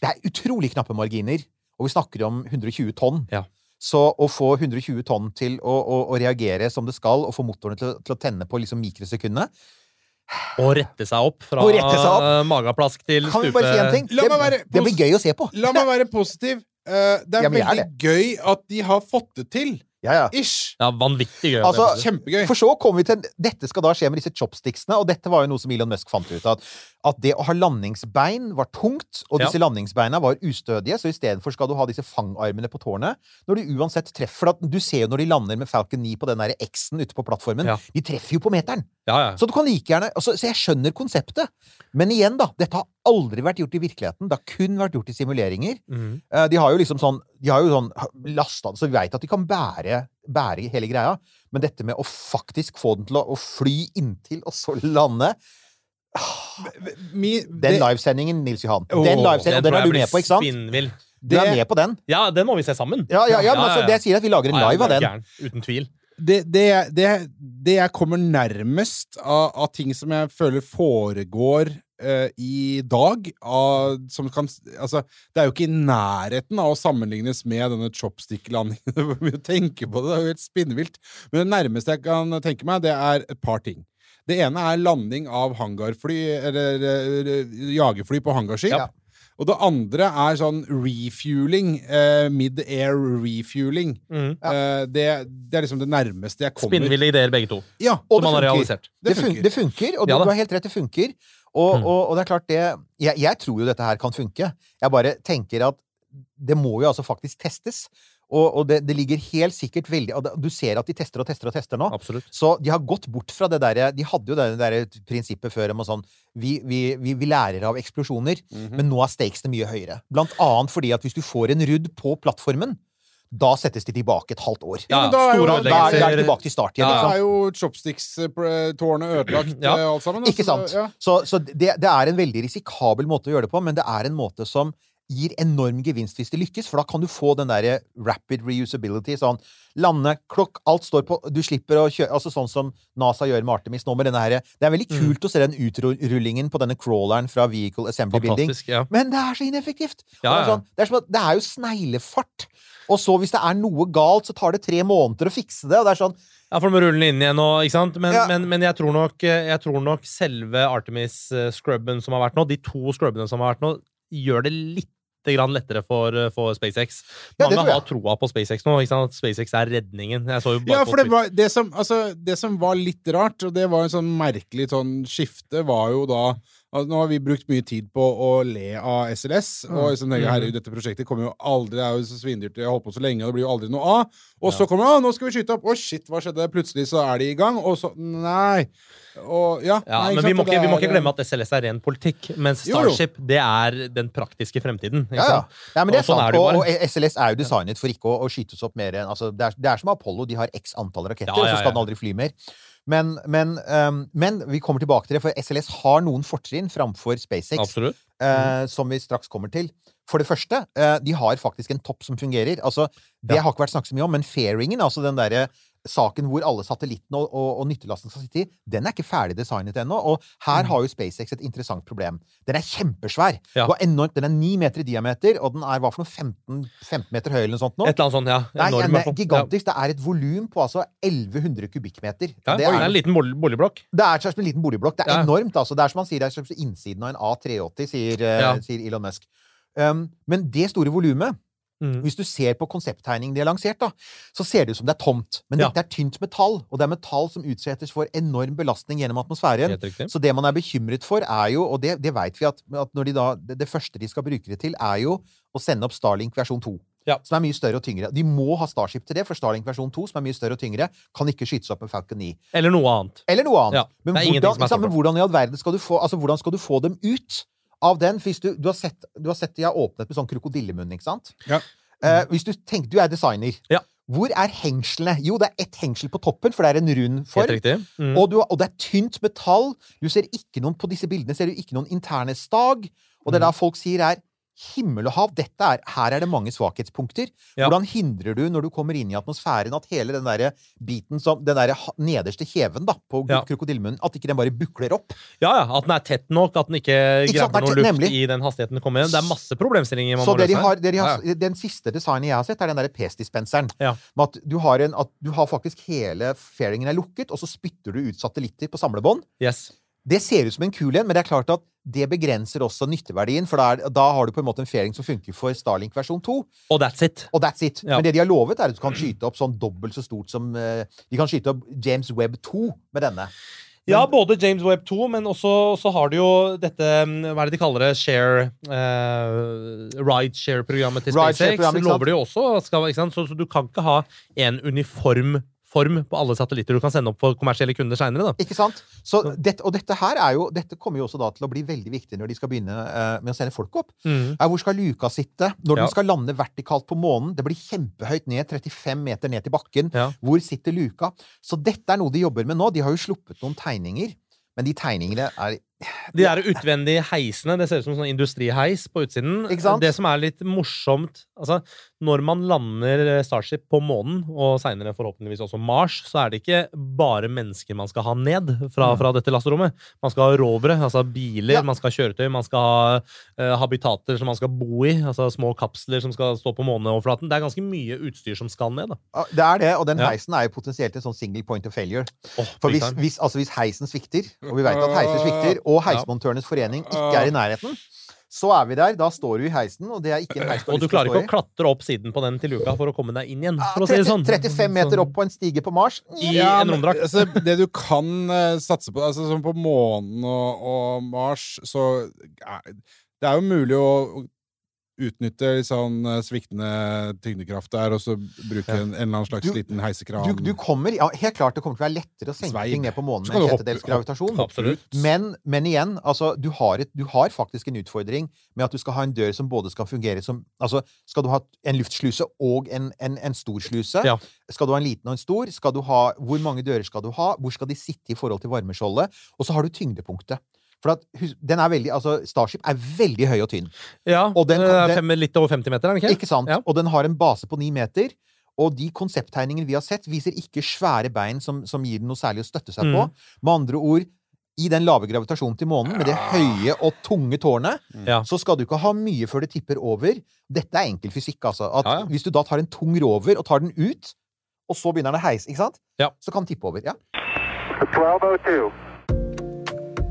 Det er utrolig knappe marginer, og vi snakker om 120 tonn. Ja. Så å få 120 tonn til å, å, å reagere som det skal, og få motorene til, til å tenne på liksom mikrosekundene Og rette seg opp fra seg opp. mageplask magaplask til Kan vi stupe... bare si en ting? La Det, meg være det blir gøy å se på. La meg være positiv. Uh, det er Ja, veldig er veldig gøy at de har fått det til. Ja, ja. Ish! Ja, vanvittig gøy. Altså, Kjempegøy. For så kommer vi til Dette skal da skje med disse chopsticksene, og dette var jo noe som Elon Musk fant ut. At, at det å ha landingsbein var tungt, og Ja. disse landingsbeina var ustødige, så istedenfor skal du ha disse fangarmene på tårnet. Når du uansett treffer for Du ser jo når de lander med Falcon 9 på den X-en ute på plattformen. Ja. De treffer jo på meteren! Ja, ja. Så du kan like gjerne altså, Så jeg skjønner konseptet. Men igjen, da. Dette har aldri vært gjort i virkeligheten. Det har kun vært gjort i simuleringer. Mhm. Eh, De har jo liksom sånn De har jo sånn lasta Så vi veit at de kan bære, bære hele greia. Men dette med å faktisk få den til å, å fly inntil, og så lande Den livesendingen, Nils Johan. Den livesendingen, den er du med på, ikke sant? Spinnvill. Du er med på den? Ja, den må vi se sammen. Ja, ja, ja, men altså, det sier at vi lager en live av den. Uten tvil. det, det, det, det jeg kommer nærmest av, av ting som jeg føler foregår eh, i dag av, som kan, altså, Det er jo ikke i nærheten av å sammenlignes med denne chopstick-landingen. [laughs] Det er mye å tenke på det, det er jo helt spinnvilt. Men det nærmeste jeg kan tenke meg, det er et par ting. Det ene er landing av hangarfly, eller eller jagerfly på hangarskip. Ja. Og det andre er sånn refueling. Eh, Mid-air refueling. Mhm. Eh, det, det er liksom det nærmeste jeg kommer. Spinnville ideer, begge to. Ja, Og Som det man har realisert. Det, Det funker. det funker, og du, Ja du har helt rett, det funker. Og, Mm. og, og det er klart det jeg, jeg tror jo dette her kan funke. Jeg bare tenker at det må jo altså faktisk testes. Og, og det, det ligger helt sikkert veldig Du ser at de tester og tester og tester nå. Absolutt. Så de har gått bort fra det derre De hadde jo det der prinsippet før om sånn vi, vi, vi, vi lærer av eksplosjoner, men nå er stakesene mye høyere. Blant annet fordi at hvis du får en rudd på plattformen, da settes de tilbake et halvt år. Ja, Ja, da er jo- Da er, de tilbake til start igjen. Ja, ikke Da er jo chopsticks-tårnet ødelagt, Ja. eh, alt sammen. Ikke altså, sant? Ja. Så, så det, det er en veldig risikabel måte å gjøre det på, men det er en måte som gir enorm gevinst hvis det lykkes, for da kan du få den derre rapid reusability. Sånn lande, klokk, alt står på Du slipper å kjøre Altså sånn som NASA gjør med Artemis nå med denne her Det er veldig Mm. kult å se den utrullingen på denne crawleren fra Vehicle Assembly Building. Fantastisk. ja. Men det er så ineffektivt! Ja, Ja, det, er sånn, det, er som det er jo sneglefart. Og så, hvis det er noe galt, så tar det tre måneder å fikse det. Og det er sånn Ja, for du må rulle den inn igjen nå, ikke sant? Men, Ja. men, men jeg, tror nok, eh, jeg tror nok selve Artemis-scrubben som har vært nå, de to scrubbene som har vært nå, gjør det litt grann lettere for, eh, for SpaceX. Mange ja, har troa på SpaceX nå. At SpaceX er redningen. Ja, for det, var, det, som, altså, det som var litt rart, og det var en sånn merkelig sånn skifte, var jo da altså, Nå har vi brukt mye tid på å le av SLS, og liksom, herregud, dette prosjektet kommer jo aldri Det er jo så svindyrt, jeg har holdt på så lenge, og det blir jo aldri noe av. Og så kommer det, å, nå skal vi skyte opp! Å, shit, hva skjedde? Plutselig så er de i gang, og så Nei. Og ja. Ja, nei, men vi må, ikke, vi må ikke glemme at SLS er ren politikk, mens Jo, jo. Starship det er den praktiske fremtiden. Ikke Ja, ja. sant? ja men det er Og sånn sant. er det og, bare. og SLS er jo designet for ikke å, å skytes opp mer enn altså, det, er, det er som Apollo. De har x antall raketter, Ja, ja, og så skal ja. den aldri fly mer. Men, men, um, men vi kommer tilbake til det, for SLS har noen fortrinn framfor SpaceX. Eh, som vi straks kommer til. For det første, uh, de har faktisk en topp som fungerer. Altså, det Ja. har ikke vært snakket så mye om, men fairingen, altså den derre saken hvor alle satellittene og, og, og nyttelasten skal sitte i, den er ikke ferdig designet ennå. Og her har jo SpaceX et interessant problem. Den er kjempesvær. Mm. Ja. Enormt, den er ni meter i diameter, og den er hva for noe 15, 15 meter høy eller noe sånt nå. Et eller annet sånt, ja. Nei, Enorm, i den hvert fall. gigantisk. Det er et volum på altså 1100 kubikkmeter. Ja, det, er, det er en liten boligblokk. det er som en liten boligblokk. Det er Ja. enormt, altså. Det er som han sier, det er som innsiden av en A380, sier, Ja. sier Elon Musk. Um, men det store volumet Mm. Hvis du ser på konsepttegningen de har lansert, da, så ser det ut som det er tomt. Men Ja. dette er tynt metall, og det er metall som utsettes for enorm belastning gjennom atmosfæren. Så det man er bekymret for, er jo, og det, det vet vi at, at de da, det, det første de skal bruke det til, er jo å sende opp Starlink versjon 2. Ja. Som er mye større og tyngre. De må ha Starship til det, for Starlink versjon 2, som er mye større og tyngre, kan ikke skytes opp med Falcon 9. Eller noe annet. Eller noe annet. Ja, Men, hvordan, som ikke sant, men hvordan i all verden skal du få, altså, hvordan skal du få dem ut av den? Hvis du, du, har sett, du har sett de har åpnet med sånn krokodillemunn, ikke sant? Ja. Uh, hvis du tenker Du er designer. Ja. Hvor er hengslene? Jo, det er ett hengsel på toppen, for det er en rund form. Mm. Og, du, og det er tynt metall. Du ser ikke noen, På disse bildene ser du ikke noen interne stag. Og det er Mm. da folk sier er Himmel og hav, dette er, her er det mange svakhetspunkter. Ja. Hvordan hindrer du, når du kommer inn i atmosfæren, at hele den der biten som, den der nederste kjeven da, på Ja. krokodillemunnen, at ikke den bare bukler opp? Ja, ja, At den er tett nok, at den ikke, Ikke grabber er noe luft nemlig. i den hastigheten den kommer inn. Det er masse problemstillinger man Så må det de har, de har, Ja, Den siste designen jeg har sett, er den der PS-dispenseren. Ja. Med at du har, en, at du har faktisk hele fairingen er lukket, og så spytter du ut satellitter på samlebånd. Yes. Det ser ut som en kul en, men det er klart at det begrenser også nytteverdien, for da, er, da har du på en måte en fairing som funker for Starlink versjon 2. Og that's it. Og that's it. Ja. Men det de har lovet, er at du kan skyte opp sånn dobbelt så stort som eh, De kan skyte opp James Webb 2 med denne. Ja, både James Webb 2, men også så har du jo dette mm, Hva er det de kaller det? Share uh, Rideshare-programmet til SpaceX. Sant? Lover de jo også. Skal? Så, så du kan ikke ha en uniform form på alle satellitter du kan sende opp for kommersielle kunder seinere. Ikke sant? Så og dette her er jo Dette kommer jo også da til å bli veldig viktig når de skal begynne uh, med å sende folk opp. Mm. Er hvor skal luka sitte når Ja. den skal lande vertikalt på månen? Det blir kjempehøyt ned, 35 meter ned til bakken. Ja. Hvor sitter luka? Så dette er noe de jobber med nå. De har jo sluppet noen tegninger, men de tegningene er De der utvendige heisene, det ser ut som sånn industriheis på utsiden. Det som er litt morsomt altså, Når man lander Starship på månen, og seinere forhåpentligvis også Mars, så er det ikke bare mennesker man skal ha ned fra, fra dette lasterommet. Man skal ha rovere, altså biler, Ja. man skal ha kjøretøy, man skal ha uh, habitater som man skal bo i, altså små kapsler som skal stå på måneoverflaten. Det er ganske mye utstyr som skal ned. da. Det er det, og den heisen er jo potensielt en sånn single point of failure. Oh, For hvis, hvis, altså hvis heisen svikter, og vi vet at heiser svikter, og Heismontørenes forening ikke er i nærheten, så er vi der. Da står du i heisen, og det er ikke en heis og du klarer ikke å klatre opp siden på den til luka for å komme deg inn igjen. For å si det sånn. 35 meter opp på en stige på Mars? I Ja, en romdrakt. altså, det du kan uh, satse på, altså som på månen og, og Mars, så uh, Det er jo mulig å utnytte sånn eh, sviktende tyngdekraft der, og så bruke en, en eller annen slags Du- liten heisekran. Du, du kommer, ja, helt klart det kommer til å være lettere å senke ting ned på månen enn med en sjettedels gravitasjon. Men, men igjen, altså, du har, et, du har faktisk en utfordring med at du skal ha en dør som både skal fungere som Altså, skal du ha en luftsluse og en, en, en stor sluse? Ja. Skal du ha en liten og en stor? Ha, hvor mange dører skal du ha? Hvor skal de sitte i forhold til varmeskjoldet? Og så har du tyngdepunktet. For at, den er veldig, altså, Starship er veldig høy og tynn. Ja, Og den- det er den- fem, litt over 50 meter, er den ikke? Ikke sant? Ja. Og den har en base på ni meter. Og de konsepttegningene vi har sett, viser ikke svære bein som, som gir den noe særlig å støtte seg på. Mm. Med andre ord, i den lave gravitasjonen til månen, med det høye og tunge tårnet, Ja. så skal du ikke ha mye før det tipper over. Dette er enkel fysikk, altså. At Ja, ja. Hvis du da tar en tung rover og tar den ut, og så begynner den å heise, ikke sant? Ja. Så kan den tippe over. Ja. 1202.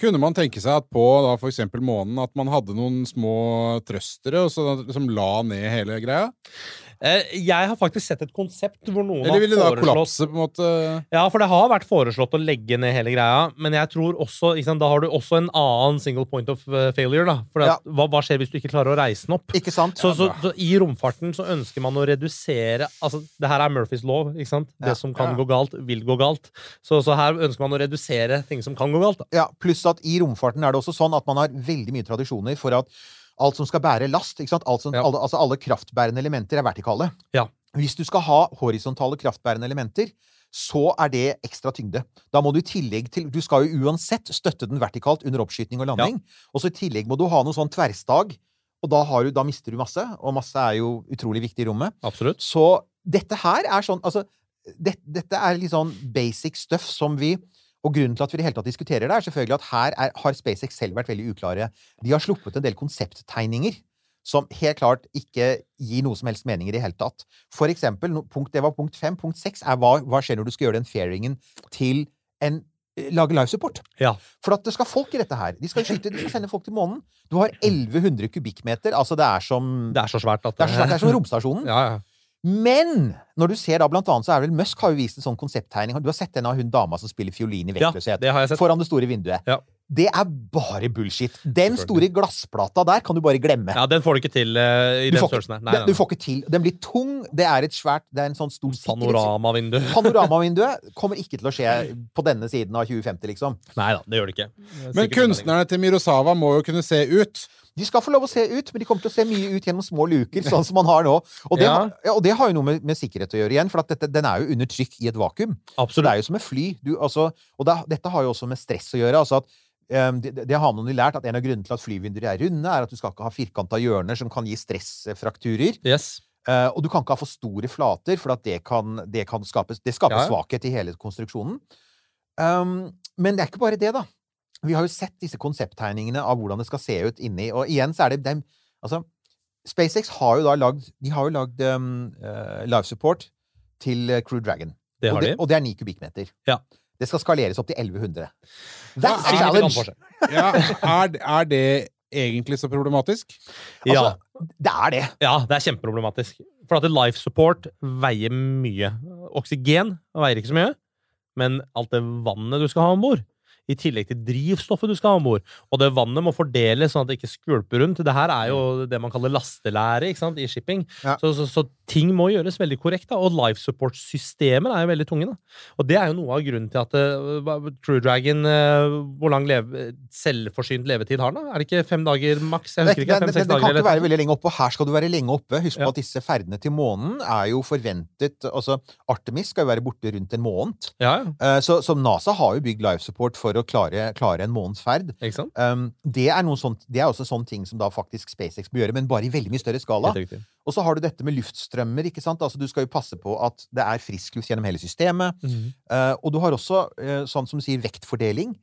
Kunne man tenke seg at på da, for eksempel månen at man hadde noen små trøstere så, som la ned hele greia? Eh, Jeg har faktisk sett et konsept hvor noen Eller ville det da har foreslått kollapse, på en måte? Ja, for det har vært foreslått å legge ned hele greia, men jeg tror også sant, Da har du også en annen single point of eh, failure. da For at, hva, hva skjer hvis du ikke klarer å reise den opp? Ikke sant? Så, så, så I romfarten så ønsker man å redusere Altså, det her er Murphys lov. ikke sant? Ja. Det som kan Ja. gå galt, vil gå galt. Så, så her ønsker man å redusere ting som kan gå galt. da Ja, Pluss at i romfarten er det også sånn at man har veldig mye tradisjoner for at alt som skal bære last, ikke sant? Alt som, Ja. alle, altså alle kraftbærende elementer er vertikale. Ja. Hvis du skal ha horisontale kraftbærende elementer, så er det ekstra tyngde. Da må du i tillegg til Du skal jo uansett støtte den vertikalt under oppskyting og landing. Og så i tillegg må du ha noe sånn tverrstag, og da, har du, da mister du masse. Og masse er jo utrolig viktig i rommet. Absolutt. Så dette her er sånn Altså, det, dette er litt sånn basic stuff som vi Og grunnen til at vi i det hele tatt diskuterer det, er selvfølgelig at her er, har SpaceX selv vært veldig uklare. De har sluppet en del konsepttegninger som helt klart ikke gir noe som helst mening i det hele tatt. For eksempel, punkt, det var punkt fem. Punkt seks er hva, hva skjer når du skal gjøre den fairingen til en eh, Lage live support. Ja. For at det skal folk i dette her. De skal skyte, de skal sende folk til månen. Du har 1100 kubikkmeter. Altså, det er som Det er så svært at det er, så svært, det er som [laughs] romstasjonen. Ja, ja. Men når du ser da blant annet, så er vel Musk har jo vist en sånn konsepttegning. Du har sett den av hun dama som spiller fiolin i vektløshet. det sett. Foran det store vinduet. Ja. Det er bare bullshit. Den store glassplata der kan du bare glemme. ja, Den får du ikke til uh, i Du den størrelsen her. Nei, Den- nei, Du får ikke til. Den blir tung. Det er et svært Det er en sånn stor. Panoramavindu. [laughs] Panoramavinduet kommer ikke til å skje på denne siden av 2050, liksom. Nei da, det gjør det ikke. Men kunstnerne til Mirosawa må jo kunne se ut. De skal få lov å se ut, men de kommer til å se mye ut gjennom små luker, sånn som man har nå. Og det, Ja. har- ja, og det har jo noe med, med sikkerhet å gjøre igjen, for at dette, den er jo under trykk i et vakuum. Absolutt. det er jo som et fly. Du, altså, og da, dette har jo også med stress å gjøre. altså at um, det, det har man jo lært at En av grunnene til at flyvinduer er runde, er at du skal ikke ha firkanta hjørner som kan gi stressfrakturer. Yes. Uh, og du kan ikke ha for store flater, for at det kan, det kan skape, det skaper ja. svakhet i hele konstruksjonen. Um, men det er ikke bare det, da. Vi har jo sett disse konsepttegningene av hvordan det skal se ut inni. Og igjen så er det dem Altså, SpaceX har jo da lagd De har jo lagd um, uh, live support til eh, Crew Dragon. Det og, har det, de. og det er 9 kubikkmeter. Ja. Det skal skaleres opp til 1100. Ja, That's a er- challenge! Ja, er, er det egentlig så problematisk? Ja. Altså, det er det. ja, det er kjempeproblematisk. For at life support veier mye. Oksygen veier ikke så mye, men alt det vannet du skal ha om bord, i tillegg til drivstoffet du skal ha om bord. Og det vannet må fordeles sånn at det ikke skvulper rundt. Det her er jo det man kaller lastelære ikke sant, i shipping. Ja. Så, så, så ting må gjøres veldig korrekt. Da. Og life support-systemer er jo veldig tunge. Da. Og det er jo noe av grunnen til at uh, True Dragon uh, Hvor lang leve, selvforsynt levetid har den? da? Er det ikke fem dager maks? Jeg Det, husker ikke. det, det, Fem-seks det kan dager? ikke være veldig lenge oppe, og her skal du være lenge oppe. Husk på Ja. at disse ferdene til månen er jo forventet Altså, Artemis skal jo være borte rundt en måned. Ja, ja. Eh, Så, så NASA har jo bygd life support for å klare, klare en måneds ferd. Um, det, er sånt, det er også sånne ting som da faktisk SpaceX bør gjøre, men bare i veldig mye større skala. Og så har du dette med luftstrømmer. ikke sant? Altså Du skal jo passe på at det er frisk luft gjennom hele systemet. Mm -hmm. uh, og du har også, uh, sånn som du sier, vektfordeling.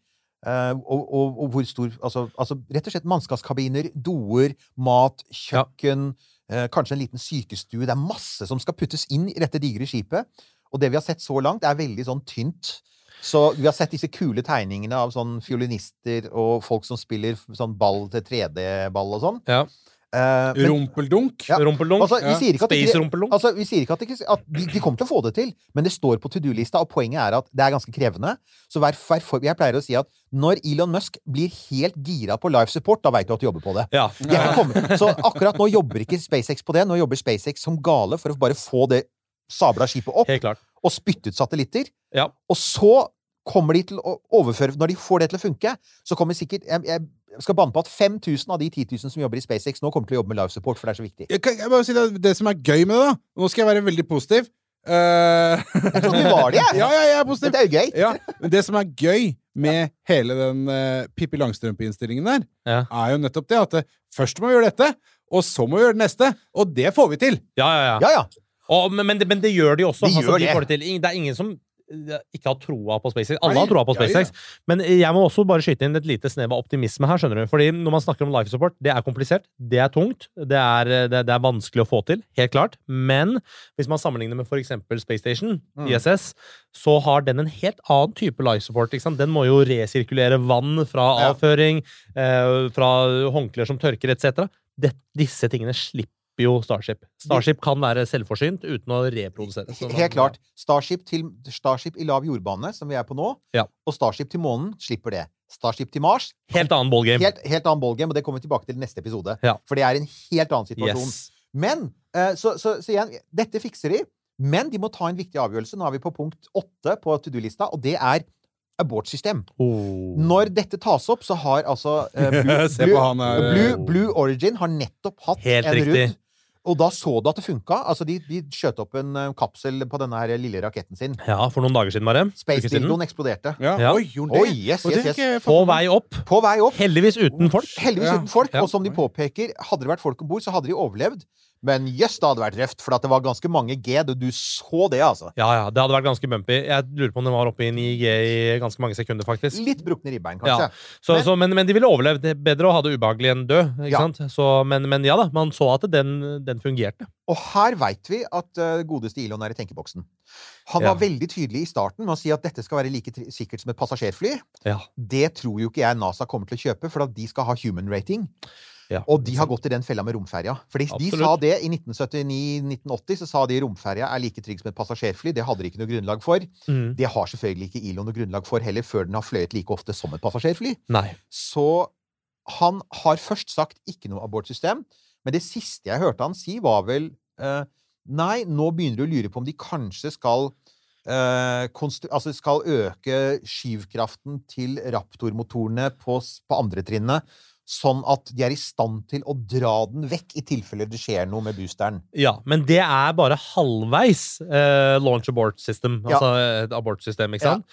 Uh, og, og, og hvor stor altså, altså rett og slett mannskapskabiner, doer, mat, kjøkken, eh, kanskje en liten sykestue. Det er masse som skal puttes inn i dette digre skipet. Og det vi har sett så langt, er veldig sånn tynt. Så vi har sett disse kule tegningene av sånn fiolinister og folk som spiller sånn ball til 3D-ball og sånn. Ja. Uh, men- Rumpeldunk? Ja. Rumpeldunk. Altså, vi sier ikke at Space rumpeldunk. altså, vi sier ikke at, ikke, at de, de kommer til å få det til, men det står på to do-lista, og poenget er at det er ganske krevende. Så vær, vær for, jeg pleier å si at når Elon Musk blir helt gira på life support, da veit du at du jobber på det. Ja. De. Så akkurat nå jobber ikke SpaceX på det. Nå jobber SpaceX som gale for å bare få det sabla skipet opp og spyttet satellitter. Ja. Og så kommer de til å overføre Når de får det til å funke, så kommer sikkert Jeg, jeg skal banne på at 5000 av de 10 000 som jobber i SpaceX nå, kommer til å jobbe med live support, for det er så viktig. Jeg kan jeg bare si det, det som er gøy med det, da Nå skal jeg være veldig positiv. Uh... Jeg trodde du var det, jeg. [laughs] ja, ja, jeg er positiv. Dette er jo gøy. Ja, men det som er gøy med hele den uh, Pippi Langstrømpe-innstillingen der, Ja. er jo nettopp det at eh, først må vi gjøre dette, og så må vi gjøre det neste. Og det får vi til! Ja, ja, ja. Ja, ja. Og, men, men, det, men det gjør de også. De altså, gjør de det. får det er ingen som eh, ikke har troa på SpaceX. Alle har troa på ja, ja. SpaceX. Men jeg må også bare skyte inn et lite snev av optimisme her. skjønner du. Fordi når man snakker om life support, det er komplisert, det er tungt, det er, det, det er vanskelig å få til, helt klart. Men hvis man sammenligner med f.eks. Space Station, Mm. ISS, så har den en helt annen type life support. Ikke sant? Den må jo resirkulere vann fra Ja. avføring, eh, fra håndklær som tørker, etc. Disse tingene slipper jo Starship. Starship kan være selvforsynt uten å reprodusere. Så Helt klart. Starship, til, Starship i lav jordbane, som vi er på nå, Ja. og Starship til månen slipper det. Starship til Mars Helt annen ballgame. Helt, helt annen ballgame, og det kommer vi tilbake til i neste episode. Ja. For det er en helt annen situasjon. Yes. Men, eh, så, så, så igjen, dette fikser de, men de må ta en viktig avgjørelse. Nå er vi på punkt åtte på to do-lista, og det er abort-system. Oh. Når dette tas opp, så har altså eh, [laughs] Blue, han her. Blue, Blue Origin har nettopp hatt Helt en riktig. rudd. Og da så du at det funka. Altså, de, de skjøt opp en eh, kapsel på denne her lille raketten sin. Ja, for noen dager siden, bare. Space. Dildoen eksploderte. Ja. Ja. Oi, gjorde det? Oi, yes, yes, yes. På vei opp. På vei opp. Heldigvis uten folk. Heldigvis Ja. uten folk. Ja. Og som de påpeker, hadde det vært folk om bord, så hadde de overlevd. Men jøss, det hadde vært røft, for at det var ganske mange G. Du, du så det, altså. Ja, ja, det hadde vært ganske bumpy. Jeg lurer på om den var oppe i 9G i ganske mange sekunder, faktisk. Litt brukne ribbein, kanskje. Så, Men- så, men, men de ville overlevd. Det er bedre å ha det ubehagelig enn dø. Ikke Ja. sant? Så, men, men ja da, man så at den, den fungerte. Og her veit vi at uh, godeste Elon er i tenkeboksen. Han Ja. var veldig tydelig i starten med å si at dette skal være like sikkert som et passasjerfly. Ja. Det tror jo ikke jeg NASA kommer til å kjøpe, for at de skal ha human rating. Ja. Og de har gått i den fella med romferja. For de, sa det i 1979-1980, så sa de romferja er like trygg som et passasjerfly. Det hadde de ikke noe grunnlag for. Mm. Det har selvfølgelig ikke Elon noe grunnlag for heller, før den har fløyet like ofte som et passasjerfly. Nei. Så han har først sagt ikke noe abortsystem, men det siste jeg hørte han si, var vel uh, Nei, nå begynner du å lure på om de kanskje skal Uh, altså skal øke skyvkraften til Raptor-motorene på, på andre trinnet, sånn at de er i stand til å dra den vekk i tilfelle det skjer noe med boosteren. Ja, men det er bare halvveis eh, launch abort system. Ja. Altså et abortsystem, ikke sant?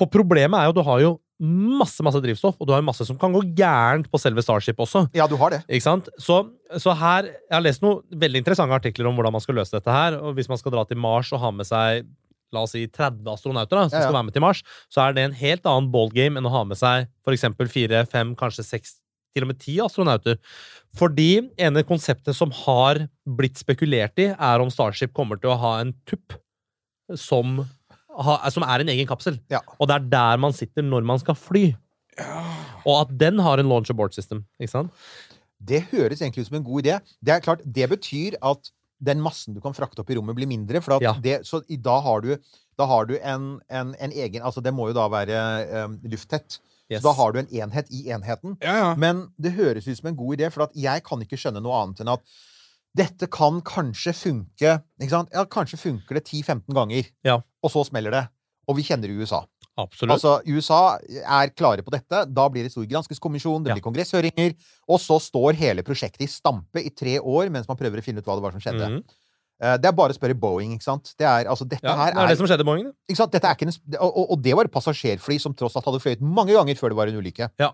For problemet er jo du har jo masse masse drivstoff, og du har masse som kan gå gærent på selve Starship også. Ja, du har det. Ikke sant? Så, så her Jeg har lest noen veldig interessante artikler om hvordan man skal løse dette her. Og hvis man skal dra til Mars og ha med seg la oss si 30 astronauter da, som Ja, ja. skal være med til Mars, så er det en helt annen ballgame enn å ha med seg f.eks. fire, fem, kanskje seks, til og med ti astronauter. Fordi ene konseptet som har blitt spekulert i, er om Starship kommer til å ha en tupp som, som er en egen kapsel. Ja. Og det er der man sitter når man skal fly. Og at den har en launch abort system. Ikke sant? Det høres egentlig ut som en god idé. Det er klart, det betyr at den massen du kan frakte opp i rommet, blir mindre. For Ja. det, så da har du, da har du en, en, en egen Altså, det må jo da være um, lufttett. Yes. Så da har du en enhet i enheten. Ja, ja. Men det høres ut som en god idé, for at jeg kan ikke skjønne noe annet enn at dette kan kanskje funke? Ja, Kanskje funker det 10-15 ganger, Ja. og så smeller det. Og vi kjenner USA. Absolutt. Altså, USA er klare på dette. Da blir det stor granskingskommisjon, det Ja. blir kongresshøringer, og så står hele prosjektet i stampe i tre år mens man prøver å finne ut hva det var som skjedde. Mm Eh, Det er bare å spørre Boeing, ikke sant? Det er, altså, dette ja, her det er det som skjedde, Boeing. det. ikke sant? Dette er ikke en, og, og- det var et passasjerfly som tross alt hadde fløyet mange ganger før det var en ulykke. Ja.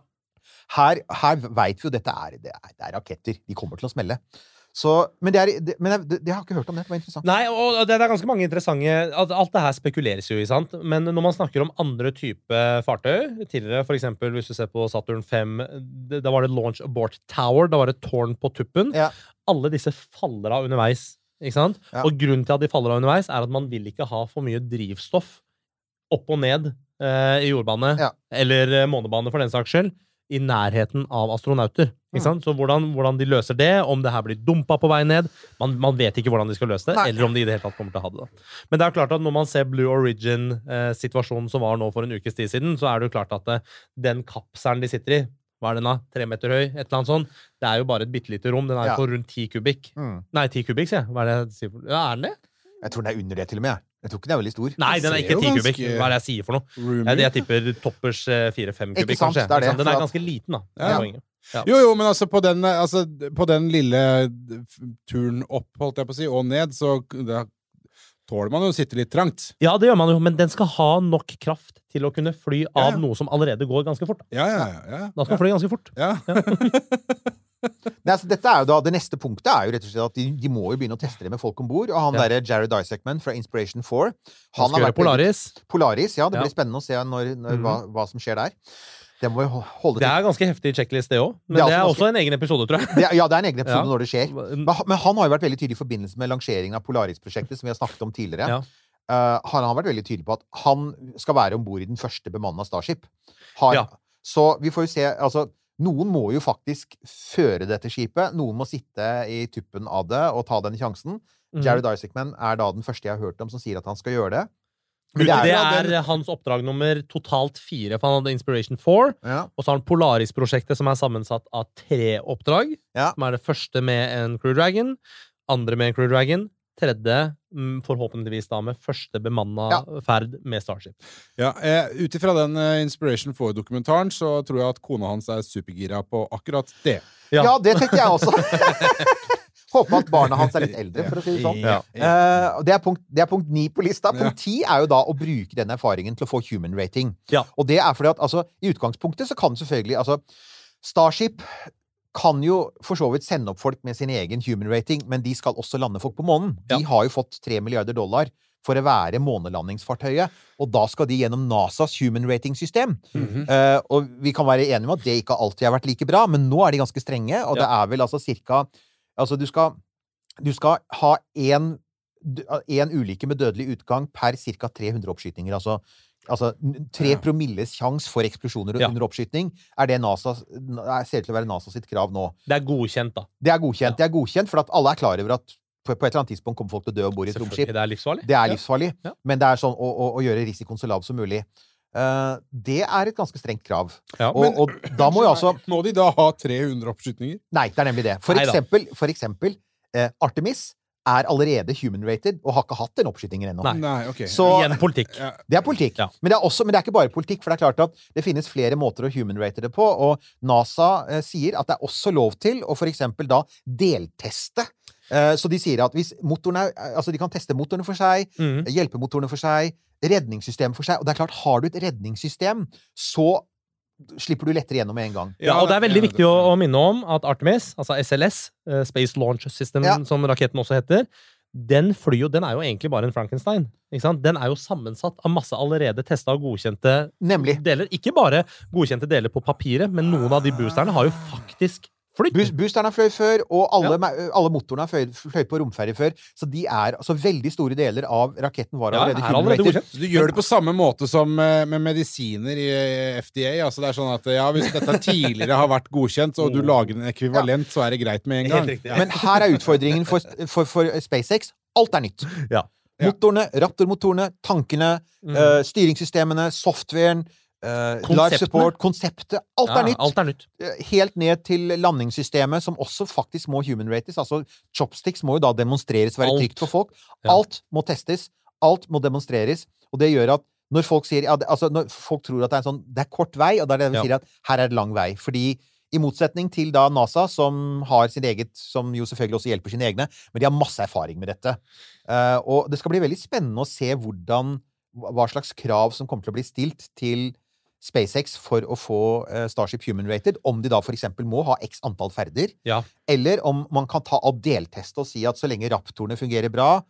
Her, her veit vi jo dette er, det er, det er raketter. De kommer til å smelle. Så, men det, er, det, men det, det har jeg ikke hørt om. Det Det var interessant. Nei, og det er ganske mange interessante alt, alt det her spekuleres jo i, sant? Men når man snakker om andre type fartøy Tidligere, for eksempel hvis du ser på Saturn 5, da var det Launch Abort Tower. Da var det tårn på tuppen. Ja. Alle disse faller av underveis. Ikke sant? Ja. Og grunnen til at de faller av underveis, er at man vil ikke ha for mye drivstoff opp og ned eh, i jordbane, Ja. eller eh, månebane for den saks skyld, i nærheten av astronauter. Ikke sant? Så hvordan, hvordan de løser det, om det her blir dumpa på vei ned man, man vet ikke hvordan de skal løse det, Nei. eller om de i det hele tatt kommer til å ha det. da. Men det er klart at når man ser Blue Origin-situasjonen som var nå for en ukes tid siden, så er det jo klart at eh, den kapselen de sitter i, hva er den da? Tre meter høy? Et eller annet sånt. Det er jo bare et bitte lite rom. Den er Ja. på rundt ti kubikk. Mm. Nei, ti kubikk, sier jeg. Hva er det jeg sier? Ja, er den det? Jeg tror den er under det, til og med. jeg. Tror ikke den er veldig stor. Nei, den er ikke jo ti kubikk. Hva er det jeg sier for noe? Roomy. Jeg, jeg tipper toppers eh, fire-fem kubikk, kanskje. det er det, Den er ganske liten, da. Det Ja. er poenget. Jo, jo, men altså på den, eh, altså, på den lille turen opp, holdt jeg på å si, og ned, så tåler man jo å sitte litt trangt. Ja, det gjør man jo, men den skal ha nok kraft til å kunne fly av ja. noe som allerede går ganske fort. Ja, ja, ja. ja, da skal den fly ganske fort. ja. [laughs] Nei, altså, dette er jo da, Det neste punktet er jo rett og slett at de, de må jo begynne å teste det med folk om bord. Og han Ja. derre Jared Isaacman fra Inspiration 4 Han skal gjøre Polaris. Polaris, ja. Det Ja. blir spennende å se når, når, Mhm. hva, hva som skjer der. Det Det er ganske heftig checklist, det òg. Men Det er det er også også en egen episode, tror jeg. Det, ja, det er en egen episode Ja. når det skjer. Men, han- men han har jo vært veldig tydelig i forbindelse med lanseringen av Polaris-prosjektet, som vi har snakket om tidligere. Ja. Uh, han har vært veldig tydelig på at han skal være om bord i den første bemanna Starship. Har, Ja. Så vi får jo se Altså, noen må jo faktisk føre dette skipet. Noen må sitte i tuppen av det og ta den sjansen. Mm. Jared Isaacman er da den første jeg har hørt om som sier at han skal gjøre det. Men Det det er, er- hans oppdrag nummer totalt fire, for han hadde Inspiration 4. Ja. Og så har han Polaris-prosjektet, som er sammensatt av tre oppdrag. Ja. Som er det første med en Crew Dragon, andre med en Crew Dragon, tredje mm, forhåpentligvis da med første bemanna Ja. ferd med Starship. ja eh, Ut ifra den eh, Inspiration 4-dokumentaren så tror jeg at kona hans er supergira på akkurat det. Ja. ja, det tenker jeg også. [laughs] Håper at barna hans er litt [laughs] eldre, for å si det sånn. Ja. Uh, det, er punkt, det er punkt ni på lista. Punkt ti er jo da å bruke den erfaringen til å få human rating. Ja. Og det er fordi at altså, i utgangspunktet så kan selvfølgelig altså, Starship kan jo for så vidt sende opp folk med sin egen human rating, men de skal også lande folk på månen. De Ja. har jo fått tre milliarder dollar for å være månelandingsfartøyet, og da skal de gjennom NASAs human rating-system. Mm -hmm. uh, og vi kan være enige om at det ikke alltid har vært like bra, men nå er de ganske strenge, og det er vel altså cirka Altså, du skal, du skal ha én ulykke med dødelig utgang per ca. 300 oppskytinger. Altså, altså tre promilles sjanse for eksplosjoner Ja. under oppskyting er det NASA, er- ser ut til å være NASA sitt krav nå. Det er godkjent, da. Det er godkjent. Det er godkjent, for at alle er klar over at på, på et eller annet tidspunkt kommer folk til å dø om bord i et romskip. Det er livsfarlig. Det er livsfarlig, Ja. men det er sånn å, å, å gjøre risikoen så lav som mulig. Eh, det er et ganske strengt krav. Ja. Og, og da må jo altså Må de da ha 300 oppskytninger? Nei, det er nemlig det. For Neida. eksempel, for eksempel eh, Artemis er allerede human-rated og har ikke hatt den oppskytingen ennå. Nei. Nei. Så- Igjen politikk. Det er politikk. Ja. Men, det er også, men det er ikke bare politikk, for det er klart at det finnes flere måter å human-rate det på, og NASA eh, sier at det er også lov til å for eksempel da delteste. Eh, så de sier at hvis motoren er Altså, de kan teste motorene for seg, mm. hjelpemotorene for seg, redningssystemet for seg, og det er klart, har du et redningssystem, så slipper du lettere gjennom med en gang. Ja, og det er veldig viktig å, å minne om at Artemis, altså SLS, eh, Space Launch System, Ja. som raketten også heter, den flyr jo, den er jo egentlig bare en Frankenstein. Ikke sant? Den er jo sammensatt av masse allerede testa og godkjente Nemlig. deler. Ikke bare godkjente deler på papiret, men noen av de boosterne har jo faktisk Boost- Boosteren har fløyet før, og alle, ja. alle motorene har fløyet, fløyet på romferje før. Så de er, altså veldig store deler av raketten var allerede ja, allerede Så du gjør det på samme måte som eh, med medisiner i eh, FDA? Altså det er sånn at ja, Hvis dette tidligere har vært godkjent, og du lager en ekvivalent, så er det greit med en gang? Riktig. Ja. Men her er utfordringen for, for, for SpaceX. Alt er nytt. Ja. Motorene, Raptor-motorene, tankene, Mm. eh, styringssystemene, softwaren, uh, live support, konseptet. Alt Ja, er nytt. Alt er nytt. Eh, Helt ned til landingssystemet, som også faktisk må human-rates. Altså, chopsticks må jo da demonstreres være Alt. trygt for folk. Ja. Alt må testes. Alt må demonstreres. Og det gjør at når folk sier ja, det, altså når folk tror at det er en sånn Det er kort vei, og da er det vi Ja. sier at her er det lang vei. Fordi i motsetning til da NASA, som har sin eget Som jo selvfølgelig også hjelper sine egne, men de har masse erfaring med dette. Uh, og det skal bli veldig spennende å se hvordan Hva slags krav som kommer til å bli stilt til SpaceX for å få eh, Starship human-rated. Om de da for eksempel må ha x antall ferder. Ja. Eller om man kan ta av delteste og si at så lenge raptorene fungerer bra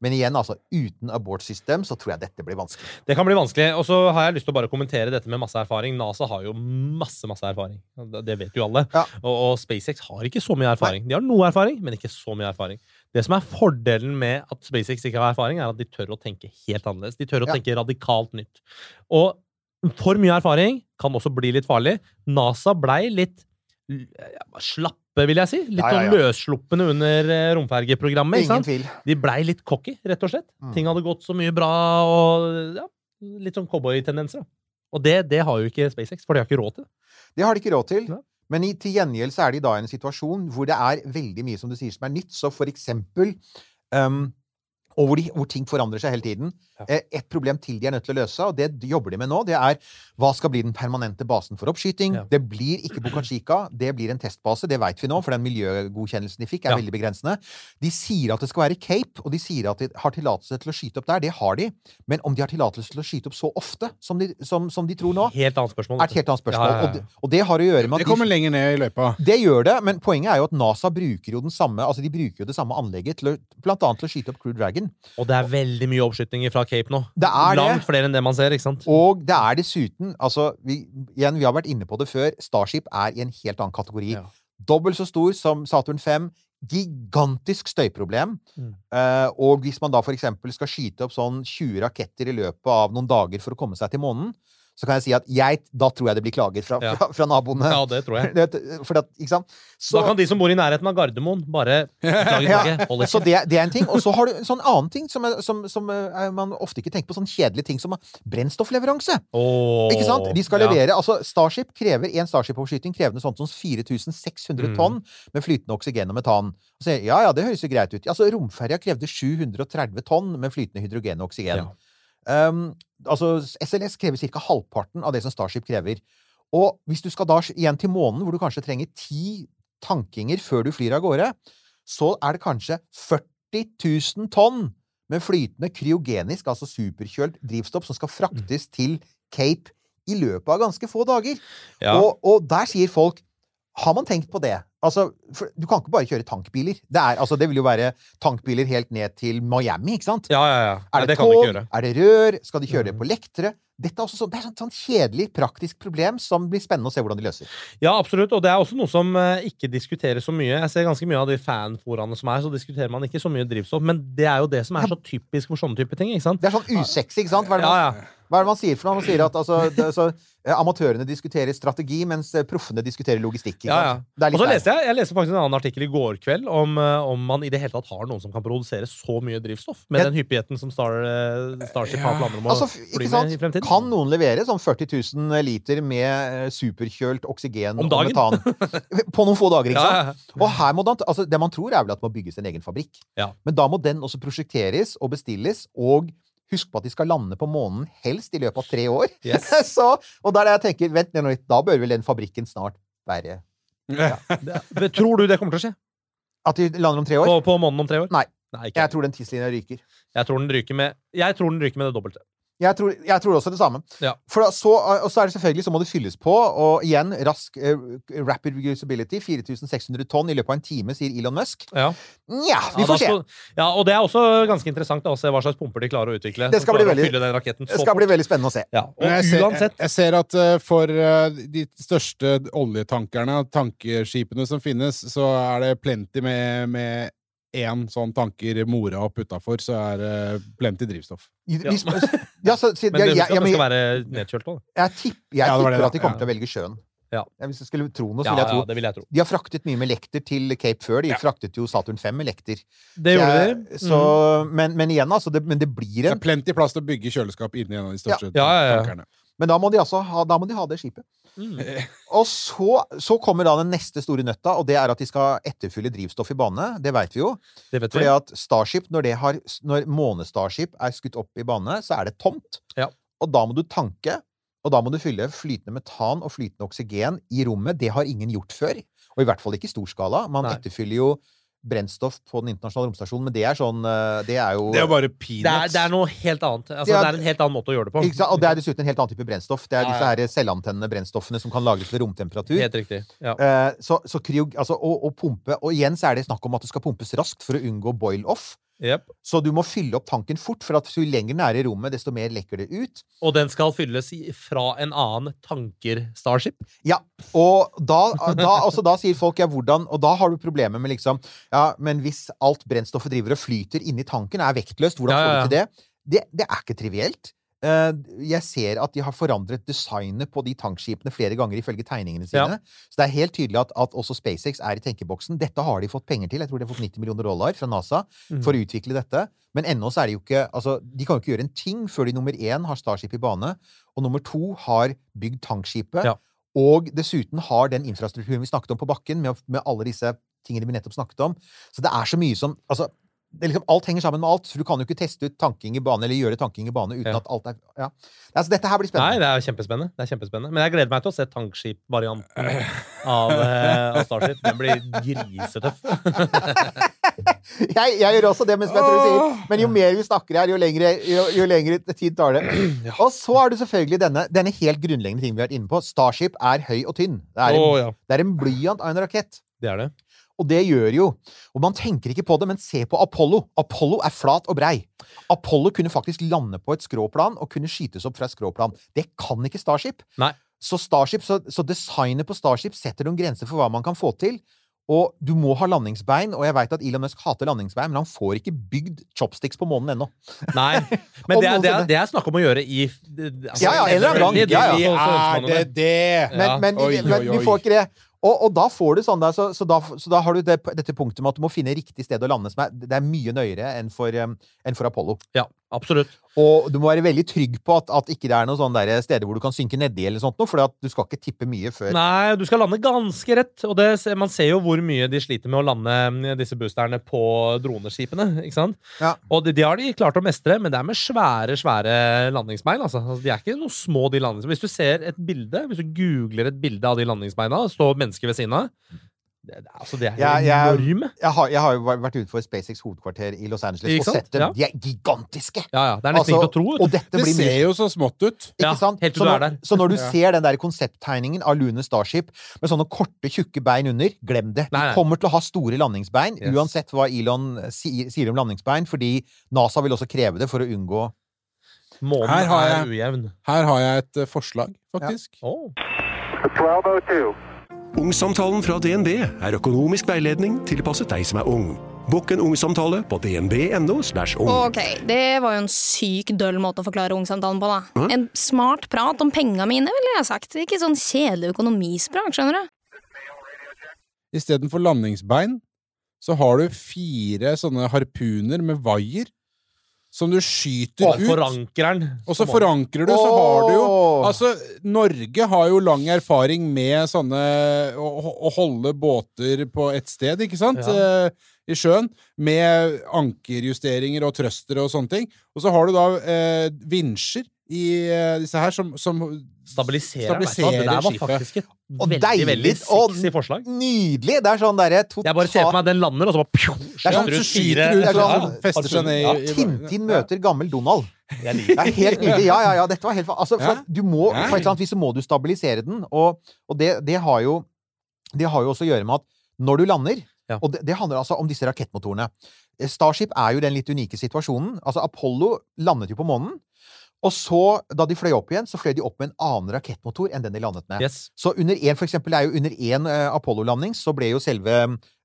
Men igjen, altså, uten abortsystem så tror jeg dette blir vanskelig. Det kan bli vanskelig. Og så har jeg lyst til å bare kommentere dette med masse erfaring. NASA har jo masse masse erfaring. Det- vet jo alle. Ja. Og, og SpaceX har ikke så mye erfaring. De har noe erfaring, men ikke så mye erfaring. Det som er fordelen med at SpaceX ikke har erfaring, er at de tør å tenke helt annerledes. De tør å Ja. tenke radikalt nytt. Og for mye erfaring kan også bli litt farlig. NASA blei litt slappe, vil jeg si. Litt Ja, ja, sånn ja. løssluppende under eh, romfergeprogrammet. ikke Ingen tvil. De blei litt cocky, rett og slett. Mm. Ting hadde gått så mye bra, og ja, litt sånn cowboytendenser. Og det, det har jo ikke SpaceX, for de har ikke råd til det. Det har de ikke råd til. Men i, til gjengjeld så er de da i en situasjon hvor det er veldig mye som du sier som er nytt. Så for eksempel um, Og hvor, de, hvor ting forandrer seg hele tiden. Ja. Eh, Et problem til de er nødt til å løse, og det jobber de med nå, det er hva skal bli den permanente basen for oppskyting? Ja. Det blir ikke Boca Chica, det blir en testbase, det vet vi nå, for den miljøgodkjennelsen de fikk, er Ja. veldig begrensende. De sier at det skal være Cape, og de sier at de har tillatelse til å skyte opp der. Det har de. Men om de har tillatelse til å skyte opp så ofte som de, som, som de tror nå, Helt annet spørsmål. er et helt annet spørsmål. Ja, ja, ja. Og, det, og det har å gjøre med at Det de kommer lenger ned i løypa. det gjør det, men poenget er jo at NASA bruker jo den samme Altså de bruker jo det samme anlegget til å, blant annet til å skyte opp Crew Dragon. Og det er veldig mye oppskytinger fra Cape nå. Det er det. Langt flere enn det man ser, ikke sant? Og det er dessuten altså vi, igjen, vi har vært inne på det før. Starship er i en helt annen kategori. Ja. Dobbelt så stor som Saturn 5. Gigantisk støyproblem. Mm. Uh, og hvis man da eksempel skal skyte opp sånn 20 raketter i løpet av noen dager for å komme seg til månen, så kan jeg si at jeg, da tror jeg det blir klager fra, Ja. fra, fra naboene. Ja, det tror jeg. [laughs] For at? Så- Da kan de som bor i nærheten av Gardermoen, bare klage. [laughs] Ja, klage. Så det, det er en ting. Og så har du en sånn annen ting som, er, som, som er, man ofte ikke tenker på. Sånn kjedelige ting som brennstoffleveranse. Oh, Ikke sant? De skal ja. levere, altså Starship krever En Starship-oppskyting krevende sånn sånt som 4600 Mm. tonn med flytende oksygen og metan. Og så, ja, ja, det høres jo greit ut. Altså, Romferja krevde 730 tonn med flytende hydrogen og oksygen. Ja. Um, altså, SLS krever ca. halvparten av det som Starship krever. Og hvis du skal da igjen til månen, hvor du kanskje trenger ti tankinger før du flyr av gårde, så er det kanskje 40 000 tonn med flytende kryogenisk, altså superkjølt drivstoff, som skal fraktes til Cape i løpet av ganske få dager. Ja. Og, og der sier folk Har man tenkt på det? Altså, du kan ikke bare kjøre tankbiler. Det, er, altså, det vil jo være tankbiler helt ned til Miami, ikke sant? Ja, ja, ja. Er det, det tog? Er det rør? Skal de kjøre Mhm. på lektere? Dette er også sånn, det er sånn, sånn kjedelig, praktisk problem som blir spennende å se hvordan de løser. Ja, absolutt. Og det er også noe som eh, ikke diskuteres så mye. Jeg ser ganske mye av de fanforaene som er, så diskuterer man ikke så mye drivstoff. Men det er jo det som er så typisk for sånne type ting. ikke sant? Det er sånn usexy, ikke sant? Hva er det Ja, ja. Hva er det man sier for noe? Man sier at altså, det, altså, eh, amatørene diskuterer strategi, mens eh, proffene diskuterer logistikk. Ja, ja. Og så leste jeg, jeg leste faktisk en annen artikkel i går kveld om, eh, om man i det hele tatt har noen som kan produsere så mye drivstoff med Ja. den hyppigheten som Star, Starship har planer om å Altså, fly med i fremtiden. Kan noen levere sånn 40 000 liter med superkjølt oksygen Om og metan [laughs] på noen få dager? ikke sant? ja, ja. Og her må det, altså, det man tror, er vel at det må bygges en egen fabrikk. Ja. Men da må den også prosjekteres og bestilles, og husk på at de skal lande på månen helst i løpet av tre år. Yes. [laughs] Så, og er det jeg tenker, vent nå litt, da bør vel den fabrikken snart være [laughs] Det- Tror du det kommer til å skje? At de lander om tre år? På, på måneden om tre år? Nei. Nei. Jeg tror den tidslinja ryker. Jeg tror den ryker med, jeg tror den ryker med det dobbelte. Jeg tror, jeg tror også det samme. Ja. For da, så, og så er det selvfølgelig så må det fylles på, og igjen rask uh, rapid reusability, 4600 tonn i løpet av en time, sier Elon Musk. Ja. Nja, vi Ja, får se. Ja, og det er også ganske interessant da, å se hva slags pumper de klarer å utvikle. Det skal bli veldig- å den raketten Det skal bli veldig spennende å se. Ja, og jeg ser, jeg, jeg ser at uh, for uh, de største oljetankerne, tankeskipene som finnes, så er det plenty med, med én sånn tanker mora opp utafor, så er det plenty drivstoff. Ja. ja, så, så, [laughs] Men det, jeg, jeg, skal, det skal være nedkjølt òg. jeg, tipp, jeg Ja, det var det, tipper at de kommer Ja. til å velge sjøen. Ja. Hvis jeg skulle tro noe, så ville vil jeg ja, tro det vil jeg tro. De har fraktet mye med lekter til Cape før. De fraktet jo Saturn 5 med lekter. Det Så gjorde de. Mm. Men, men igjen, altså. Det, men det blir Det er plenty plass til å bygge kjøleskap inni en av de største Ja, ja, ja. tankerne. Men da må de altså ha, da må de ha det skipet. Mm. Og så, så kommer da den neste store nøtta, og det er at de skal etterfylle drivstoff i bane. Det veit vi jo. Det vet vi. Fordi at Starship, når, det har, når måne-Starship er skutt opp i bane, så er det tomt. Ja. Og da må du tanke, og da må du fylle flytende metan og flytende oksygen i rommet. Det har ingen gjort før. Og i hvert fall ikke i stor skala. Man Nei. etterfyller jo brennstoff på den internasjonale romstasjonen, men det er sånn eh, Det er jo Det er bare peanuts. det, er, det er noe helt annet. Altså, Det er- det er en helt annen måte å gjøre det på. ikke? Og det er dessuten en helt annen type brennstoff. Det er Ja, disse ja. her selvantennende brennstoffene som kan lagres ved romtemperatur. Helt riktig. Ja. Eh, så, så kryog, altså, og, og pumpe Og igjen så er det snakk om at det skal pumpes raskt for å unngå boil-off. Jep. Så du må fylle opp tanken fort, for at jo lenger i rommet, desto mer lekker det ut. Og den skal fylles fra en annen tanker-Starship. Ja, og da, da, altså, da sier folk ja, hvordan Og da har du problemer med liksom Ja, men hvis alt brennstoffet driver og flyter inni tanken, er vektløst, hvordan Ja, får ja, du til det? det? Det er ikke trivielt. Eh, jeg ser at de har forandret designet på de tankskipene flere ganger ifølge tegningene sine. Så det er helt tydelig at, at også SpaceX er i tenkeboksen. Dette har de fått penger til. Jeg tror de har fått 90 millioner dollar fra NASA Mm. for å utvikle dette. Men ennå så er det jo ikke altså, De kan jo ikke gjøre en ting før de nummer én har Starship i bane, og nummer to har bygd tankskipet. Ja. Og dessuten har den infrastrukturen vi snakket om på bakken, med, med alle disse tingene vi nettopp snakket om. Så det er så mye som altså, liksom, Alt henger sammen med alt. Så du kan jo ikke teste ut tanking i bane eller gjøre tanking i bane uten Ja. at alt er ja. Altså, Dette her blir Nei, spennende. det er kjempespennende. Det er kjempespennende. Men jeg gleder meg til å se tankskip-varianten av, eh, av Starship. Den blir grisetøff. [laughs] Jeg, jeg gjør også det, men Men jo mer vi snakker her, jo lengre, jo, jo lengre tid tar det. Og så er det selvfølgelig denne, denne helt grunnleggende ting vi har vært inne på. Starship er høy og tynn. Det er en, oh, ja. det en blyant av en rakett. Det er det. Og det gjør jo Og man tenker ikke på det, men se på Apollo. Apollo er flat og brei. Apollo kunne faktisk lande på et skråplan og kunne skytes opp fra et skråplan. Det kan ikke Starship. Nei. Så, Starship, så, så designet på Starship setter noen grenser for hva man kan få til. Og du må ha landingsbein, og jeg veit at Elon Musk hater landingsbein, men han får ikke bygd chopsticks på månen ennå. Nei. [laughs] Men det er, det, er, det er snakk om å gjøre i altså, Ja, ja, en eller annen gang. Ja, ja. jo Er det det? Men, men, men oi, vi får ikke det. Og, og da får du sånn der, så, så, da, så da har du det, dette punktet med at du må finne riktig sted å lande. Som er, det er mye nøyere enn for, um, enn for Apollo. Ja, absolutt. Og du må være veldig trygg på at, at ikke det er noen sånne steder hvor du kan synke nedi, eller sånt for du skal ikke tippe mye før. Nei, du skal lande ganske rett. Og det, man ser jo hvor mye de sliter med å lande mm, disse boosterne på droneskipene. ikke sant? Ja. Og de, de har de klart å mestre, men det er med svære svære landingsbein. Altså. Altså, de er ikke noe små, de landingsbeina. Hvis du ser et bilde, hvis du googler et bilde av de landingsbeina, står mennesker ved siden av det, det, altså, de er Ja, jeg- enorme. Jeg har, jeg har jo vært utenfor SpaceX hovedkvarter i Los Angeles og sett dem. Ja. De er gigantiske! Ja, ja. Det er nesten Altså, ikke å tro. og dette Det blir mye ser jo så smått ut. Ikke Ja, sant? helt til så, du er der. så når du [laughs] Ja. ser den der konsepttegningen av Lune Starship med sånne korte, tjukke bein under, glem det. De kommer til å ha store landingsbein, Yes. uansett hva Elon sier, om landingsbein, fordi NASA vil også kreve det for å unngå Månen Her har er jeg- ujevn. Her har jeg et eh, forslag, faktisk. Å. 1202. Ungsamtalen fra DNB er økonomisk veiledning tilpasset deg som er ung. Bokk en ungsamtale på dnb.no. ung. Ok, det var jo en syk døll måte å forklare ungsamtalen på, da. En smart prat om penga mine, ville jeg sagt. Ikke sånn kjedelig økonomisprat, skjønner du. Istedenfor landingsbein så har du fire sånne harpuner med vaier som du skyter Og ut. Forankeren. Og så forankrer du, så har du jo Altså, Norge har jo lang erfaring med sånne Å, å holde båter på ett sted, ikke sant? Ja. Eh, I sjøen. Med ankerjusteringer og trøstere og sånne ting. Og så har du da eh, vinsjer i eh, disse her som, som Stabiliserer, stabiliserer Det der var skipet. faktisk et Og veldig, deilig, veldig og- sexy forslag. Nydelig! Det er sånn derre Jeg bare ser for meg at den lander, og så bare pju, er sånn, så skyter ut, Det sånn- fester seg ned i, Ja, i Tintin møter gammel Donald. Det er helt nydelig. Ja, ja, ja. Dette var helt Altså, for du må, på et eller annet vis så må du stabilisere den, og, og det, det har jo Det har jo også å gjøre med at når du lander Ja. Og det, det handler altså om disse rakettmotorene. Eh, Starship er jo den litt unike situasjonen. Altså, Apollo landet jo på månen. Og så, da de fløy opp igjen, så fløy de opp med en annen rakettmotor enn den de landet med. Yes. Så under en, for eksempel, det er jo under én uh, Apollo-landing, så ble jo selve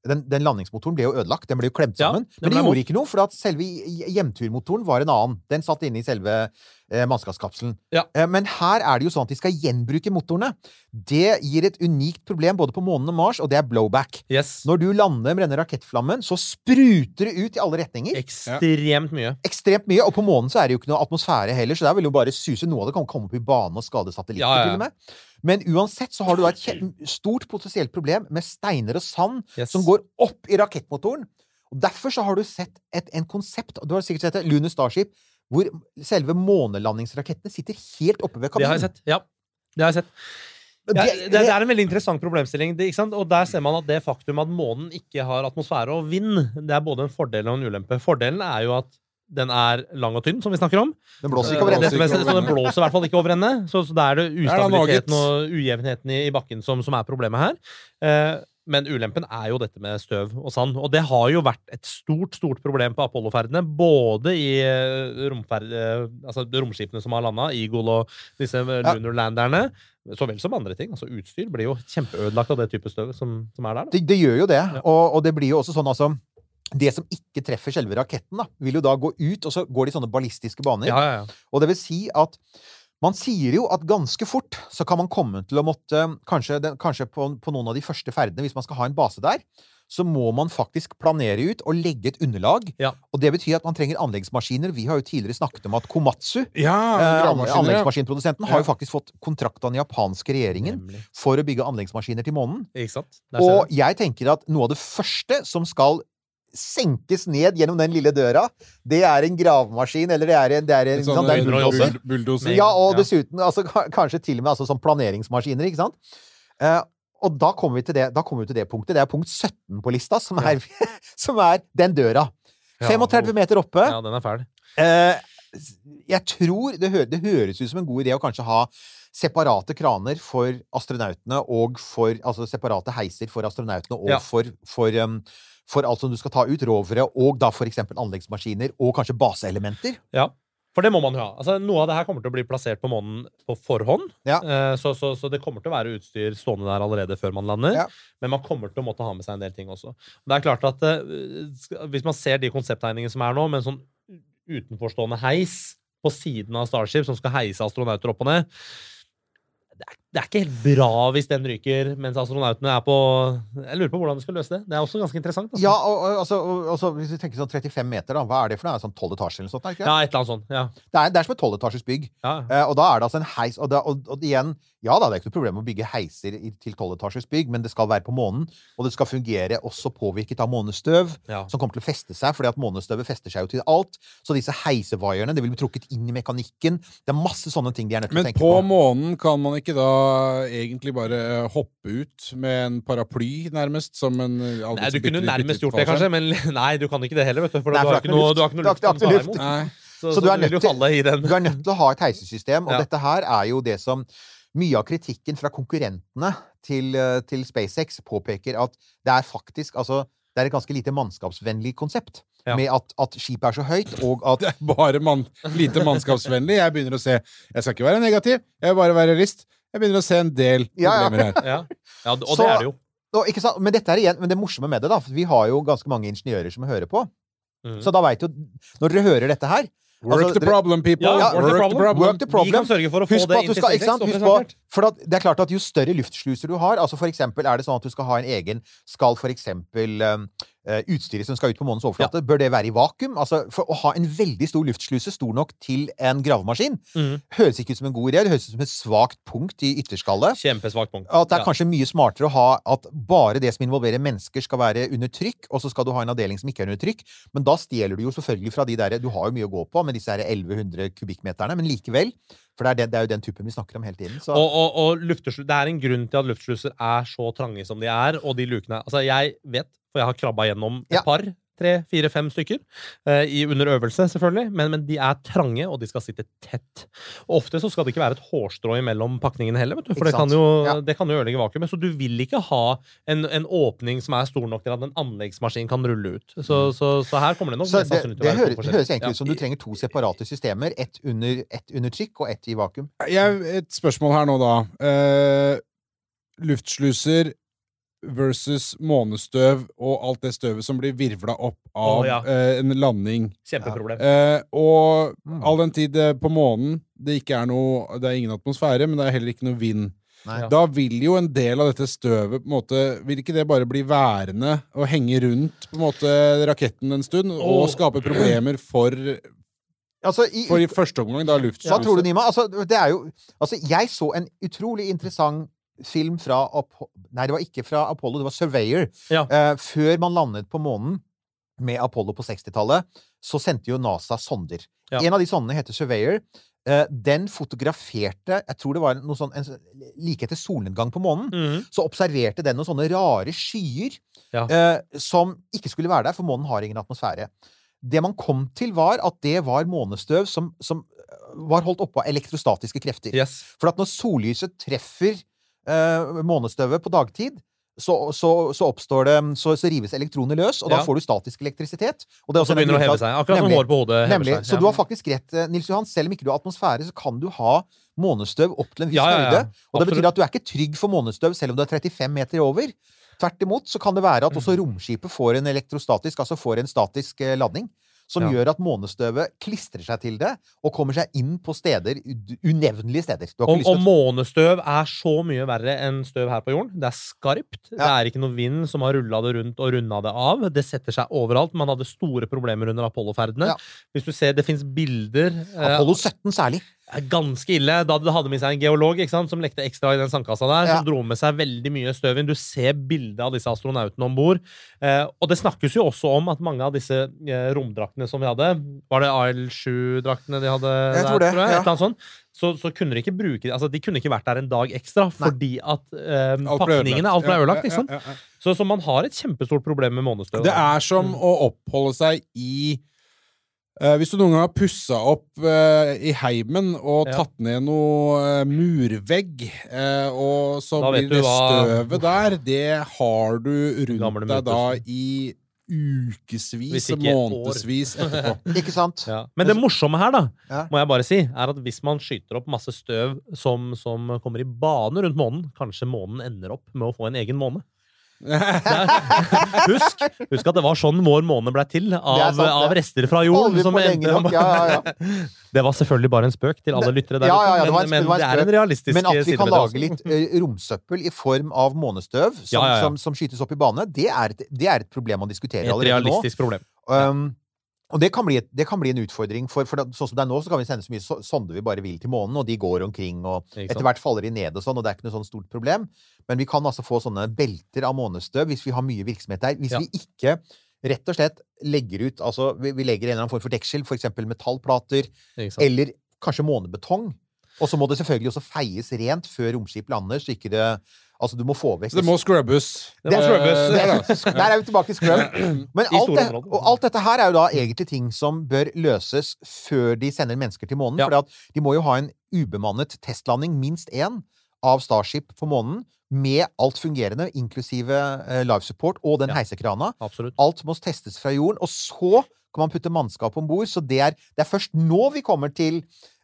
den, den landingsmotoren ble jo ødelagt. Den ble jo klemt sammen. Ja, men det gjorde ikke noe, for at selve hjemturmotoren var en annen. Den satt inne i selve eh, mannskapskapselen. Ja. Eh, men her er det jo sånn at de skal gjenbruke motorene. Det gir et unikt problem både på månen og Mars, og det er blowback. yes. Når du lander med denne rakettflammen, så spruter det ut i alle retninger. Ekstremt mye. Ekstremt mye. Og på månen så er det jo ikke noe atmosfære heller, så der vil jo bare suse. Noe av det kan komme opp i banen og skade satellitter, ja. til og med. Men uansett så har du da et stort potensielt problem med steiner og sand Yes. som går opp i rakettmotoren. Og Derfor så har du sett et en konsept, og du har sikkert sett det, Lunar Starship, hvor selve månelandingsrakettene sitter helt oppe ved Det har kabinen. jeg sett. Ja. Det har jeg sett. Det- Ja, det, det er en veldig interessant problemstilling. Ikke sant? Og der ser man at det faktum at månen ikke har atmosfære og vind, det er både en fordel og en ulempe. Fordelen er jo at den er lang og tynn, som vi snakker om. Den blåser ikke over ende. Så den blåser i hvert fall ikke over ende. Så, så det er det ustabiliteten og ujevnheten i, i bakken som, som er problemet her. Eh, men ulempen er jo dette med støv og sand. Og det har jo vært et stort stort problem på Apollo-ferdene. Både i eh, eh, altså romskipene som har landa, Eagle og disse Lunarlanderne, Ja. lunar landerne, så vel som andre ting. Altså Utstyr blir jo kjempeødelagt av det type støv som, som er der. Da. Det, det gjør jo det. Og, og det blir jo også sånn, altså Det som ikke treffer selve raketten, da, vil jo da gå ut, og så går det i sånne ballistiske baner. Ja, ja, ja. Og det vil si at man sier jo at ganske fort så kan man komme til å måtte Kanskje, den, kanskje på, på noen av de første ferdene, hvis man skal ha en base der, så må man faktisk planere ut og legge et underlag. Ja. Og det betyr at man trenger anleggsmaskiner. Vi har jo tidligere snakket om at Komatsu, Ja, eh, anleggsmaskinprodusenten, har jo faktisk fått kontrakt av den japanske regjeringen Nemlig. for å bygge anleggsmaskiner til månen. Og jeg tenker at noe av det første som skal senkes ned gjennom den lille døra, det er en gravemaskin, eller det er en, det er en, Sånn, det er en begynner å jobbe. bulldozer. bull- bulldozer. Ja, og Ja. dessuten altså, kanskje til og med altså, sånn planeringsmaskiner, ikke sant? Eh, og da kommer, vi til det, da kommer vi til det punktet. Det er punkt 17 på lista, som er, [laughs] som er den døra. Ja. 35 meter oppe. Ja, den er fæl. Eh, jeg tror det, hø det høres ut som en god idé å kanskje ha separate kraner for astronautene og for Altså separate heiser for astronautene og Ja. for, for, um, for alt som du skal ta ut, rovere, og da eksempel anleggsmaskiner og kanskje baseelementer. Ja. For det må man jo ha. Altså, noe av det her kommer til å bli plassert på månen på forhånd. Ja. Eh, Så, så, så det kommer til å være utstyr stående der allerede før man lander. Ja. Men man kommer til å måtte ha med seg en del ting også. Det er klart at eh, Hvis man ser de konsepttegningene som er nå, med en sånn utenforstående heis på siden av Starship som skal heise astronauter opp og ned det er, ikke helt bra hvis den ryker mens astronautene er på Jeg lurer på hvordan du skal løse det. Det er også ganske interessant. Altså. Ja, og, og, altså, og, altså, hvis vi tenker sånn 35 meter, da, hva er det for noe? Er det Sånn 12 etasjer eller noe sånt? Ikke? ja, et eller annet sånt. Ja. Det, er, det er som et 12 etasjers bygg. Ja. Eh, og da er det altså en heis og, da, og, og igjen, ja da, det er ikke noe problem å bygge heiser i, til 12 etasjers bygg, men det skal være på månen, og det skal fungere også påvirket av månestøv, Ja. som kommer til å feste seg, fordi at månestøvet fester seg jo til alt. Så disse heisevaierne, det vil bli trukket inn i mekanikken. Det er masse sånne ting de er nødt til å tenke på på. månen kan man ikke da egentlig bare hoppe ut med en paraply, nærmest, som en Nei, du kunne nærmest gjort det, kanskje, men [laughs] nei, du kan ikke det heller, vet du. For Nei, du har ikke noe, du har ikke noe luft. ikke luft. Så, Så så du er nødt til- er til å ha et heisesystem, og Ja. dette her er jo det som mye av kritikken fra konkurrentene til, eh, til SpaceX påpeker at det er faktisk altså, det er et ganske lite mannskapsvennlig konsept. Ja. Med at, at skipet er så høyt, og at [laughs] Det er bare man, lite mannskapsvennlig. Jeg begynner å se Jeg skal ikke være negativ, jeg vil bare være realist. Jeg begynner å se en del problemer her. [laughs] Ja, ja og Så- det er det jo. Og, ikke sant? Men dette er igjen, men det morsomme med det, da, for vi har jo ganske mange ingeniører som hører på. Mm. Så da veit jo Når dere hører dette her Work altså, the dere- problem, people. Ja, work, the problem. Work the problem. Vi kan sørge for å få Husk det inn du til SpaceX. Husk på, for at det er klart at jo større luftsluser du har altså For eksempel er det sånn at du skal ha en egen Skal for eksempel um, utstyret som skal ut på månens overflate, bør det være i vakuum? Altså, For å ha en veldig stor luftsluse stor nok til en gravemaskin mm. høres ikke ut som en god idé. Det høres ut som et svakt punkt i ytterskallet. Kjempesvakt punkt. At det er Ja. kanskje mye smartere å ha at bare det som involverer mennesker, skal være under trykk, og så skal du ha en avdeling som ikke er under trykk. Men da stjeler du jo selvfølgelig fra de der Du har jo mye å gå på med disse her 1100 kubikkmeterne, men likevel. For det er, det, det er jo den typen vi snakker om hele tiden. Så. Og, og, og det er en grunn til at luftsluser er så trange som de er, og de lukene Altså, jeg vet, for jeg har krabba gjennom et Ja. par, tre, fire, fem stykker, eh, i, under øvelse, selvfølgelig, men, men de er trange, og de skal sitte tett. Og ofte så skal det ikke være et hårstrå imellom pakningene heller, vet du, for det kan, jo, Ja. det kan jo ødelegge vakuumet. Så du vil ikke ha en, en åpning som er stor nok til at en anleggsmaskin kan rulle ut. Så, så, så her kommer det nok Så det, det høres, høres egentlig ut som du trenger to separate systemer. Ett under, et under trykk og ett i vakuum. Jeg, et spørsmål her nå, da. Uh, luftsluser versus månestøv og alt det støvet som blir virvla opp av oh, ja. eh, en landing. Kjempeproblem. Eh, og Mm. all den tid det på månen det ikke er noe Det er ingen atmosfære, men det er heller ikke noe vind. Nei. Ja. Da vil jo en del av dette støvet på en måte Vil ikke det bare bli værende og henge rundt på en måte raketten en stund, og skape problemer for, Altså, i, for i første omgang da Hva tror du, Nima? Altså, det er jo Altså, jeg så en utrolig interessant film fra Apollo Nei, det var ikke fra Apollo, det var Surveyor. Ja. Uh, før man landet på månen med Apollo på 60-tallet, så sendte jo NASA sonder. Ja. En av de sondene heter Surveyor. Eh, den fotograferte Jeg tror det var noe sånn en, Like etter solnedgang på månen Mm. så observerte den noen sånne rare skyer Ja. eh, som ikke skulle være der, for månen har ingen atmosfære. Det man kom til, var at det var månestøv som, som var holdt oppe av elektrostatiske krefter. Yes. For at når sollyset treffer eh, månestøvet på dagtid, så, så, så oppstår det Så, så rives elektroner løs, og da får du statisk elektrisitet. Og det Og så begynner det å heve seg. Akkurat som hår på hodet hever Nemlig. seg. Så du har faktisk rett, eh, Nils Johan. Selv om ikke du har atmosfære, så kan du ha månestøv opp til en viss Ja, ja, ja. høyde. Og det betyr at du er ikke trygg for månestøv selv om du er 35 meter over. Tvert imot så kan det være at Mm. også romskipet får en elektrostatisk, altså får en statisk eh, ladning. Som Ja. gjør at månestøvet klistrer seg til det, og kommer seg inn på steder, unevnelige steder. Og, og månestøv er så mye verre enn støv her på jorden. Det er skarpt. Det er ikke noe vind som har rulla det rundt og runda det av. Det setter seg overalt. Man hadde store problemer under Apollo-ferdene. Ja. Hvis du ser, Det fins bilder eh, Apollo 17 særlig. Er ganske ille. Da de hadde med seg en geolog ikke sant, som lekte ekstra i den sandkassa der, Ja. som dro med seg veldig mye støv inn. Du ser bildet av disse astronautene om bord. Eh, og det snakkes jo også om at mange av disse eh, romdraktene som vi hadde Var det AL7-draktene de hadde Jeg tror der, det, tror jeg? ja. Et eller annet sånt. Så, så kunne de ikke bruke Altså, de kunne ikke vært der en dag ekstra fordi at eh, pakningene. Alt ble ødelagt, ja, ikke sant? ja, ja, ja. Så, så man har et kjempestort problem med månestøv. Det er som å oppholde seg i eh, Hvis du noen gang har pussa opp uh, i heimen og Ja. tatt ned noe uh, murvegg, eh, og så Da blir det hva- støvet der, det har du rundt Gamle deg da i ukevis og år. månedsvis [laughs] etterpå. Ikke sant? Ja. Men det morsomme her, da, Ja. må jeg bare si, er at hvis man skyter opp masse støv som, som kommer i bane rundt månen, kanskje månen ender opp med å få en egen måne. Husk, husk at det var sånn vår måne ble til, av, sant, av rester fra jorden. Som endte- Ja, ja, ja. Det var selvfølgelig bare en spøk til alle lyttere der Ja, ute, men, men det er en realistisk Men at vi kan lage litt eh, romsøppel i form av månestøv som. Som, som skytes opp i bane, det er, et, det er et problem man diskuterer Et allerede nå. realistisk problem. Um, og det kan, bli det kan bli en utfordring, for, for sånn som det er nå, så kan vi sende så mye so- sonder vi bare vil til månen, og de går omkring, og etter hvert faller de ned og sånn, og det er ikke noe sånn stort problem. Men vi kan altså få sånne belter av månestøv hvis vi har mye virksomhet der. Hvis Ja. vi ikke rett og slett legger ut Altså, vi, vi legger en eller annen form for deksel, eksempel metallplater, eller kanskje månebetong. Og så må det selvfølgelig også feies rent før romskip lander, så ikke det Altså, du må få vekk Så det må scrubbes. Det må Eh, scrubbes. det er. [laughs] Der er vi tilbake i scrub. [clears throat] Men alt, det, alt dette her er jo da egentlig ting som bør løses før de sender mennesker til månen. Ja. For de må jo ha en ubemannet testlanding, minst én, av Starship på månen. Med alt fungerende, inklusive eh, live support og den Ja. heisekrana. Absolutt. Alt må testes fra jorden. Og så kan man putte mannskap om bord. Så det er, det er først nå vi kommer til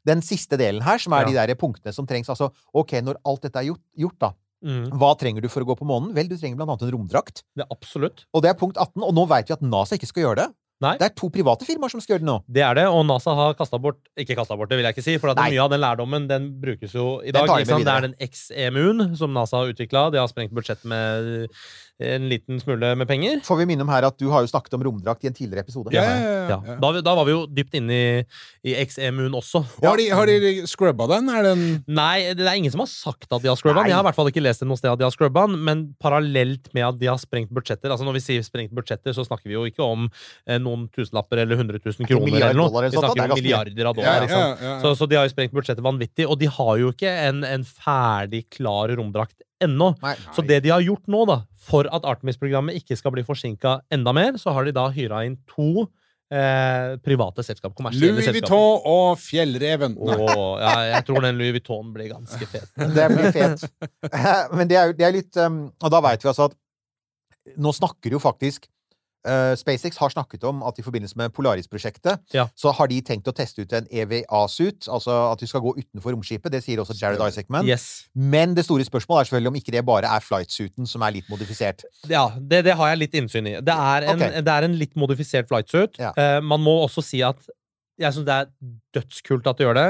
den siste delen her, som er Ja. de der punktene som trengs. Altså, ok, når alt dette er gjort, gjort da, Mm. Hva trenger du for å gå på månen? Vel, du trenger blant annet en romdrakt. Det er absolutt. Og det er punkt 18, og nå vet vi at NASA ikke skal gjøre det. Nei. Det er to private firmaer som skal gjøre det nå. Det er det, og NASA har kasta bort Ikke kasta bort, det vil jeg ikke si, for at mye av den lærdommen den brukes jo i dag. Det er den XEMU-en som NASA har utvikla. De har sprengt budsjettet med en liten smule med penger. Får vi minne om her at du har jo snakket om romdrakt i en tidligere episode. Ja, ja, ja, Ja. ja. Da, da var vi jo dypt inne i, i XE-Moon også. Og Har, de, har de scrubba den? Den Nei, det er ingen som har sagt at de har scrubba den. Jeg har i hvert fall ikke lest det noe sted at de har scrubba den, men parallelt med at de har sprengt budsjetter Altså Når vi sier sprengt budsjetter, så snakker vi jo ikke om eh, noen tusenlapper eller 100 000 kroner eller noe. dollar Vi snakker er om milliarder av dollar. ja, ikke ja, ja. Så, så de har jo sprengt budsjettet vanvittig, og de har jo ikke en, en ferdig, klar romdrakt ennå. Nei. Så det de har gjort nå, da, for at Artemis-programmet ikke skal bli forsinka enda mer, så har de da hyra inn to eh, private selskap. Kommersielle Louis selskaper. Vuitton og Fjellreven. Åh, ja, jeg tror den Louis Vuitton blir ganske fet. [laughs] Det blir fet. [laughs] Men det er, det er litt um, Og da veit vi altså at Nå snakker jo faktisk eh, SpaceX har snakket om at i forbindelse med Polaris-prosjektet Ja. så har de tenkt å teste ut en EVA-suit, altså at du skal gå utenfor romskipet. Det sier også Jared Isaacman. Yes. Men det store spørsmålet er selvfølgelig om ikke det bare er flight-suiten som er litt modifisert. Ja, det, det har jeg litt innsyn i. Det er en, okay. det er en litt modifisert flightsuit. Ja. Uh, man må også si at jeg syns det er dødskult at de gjør det.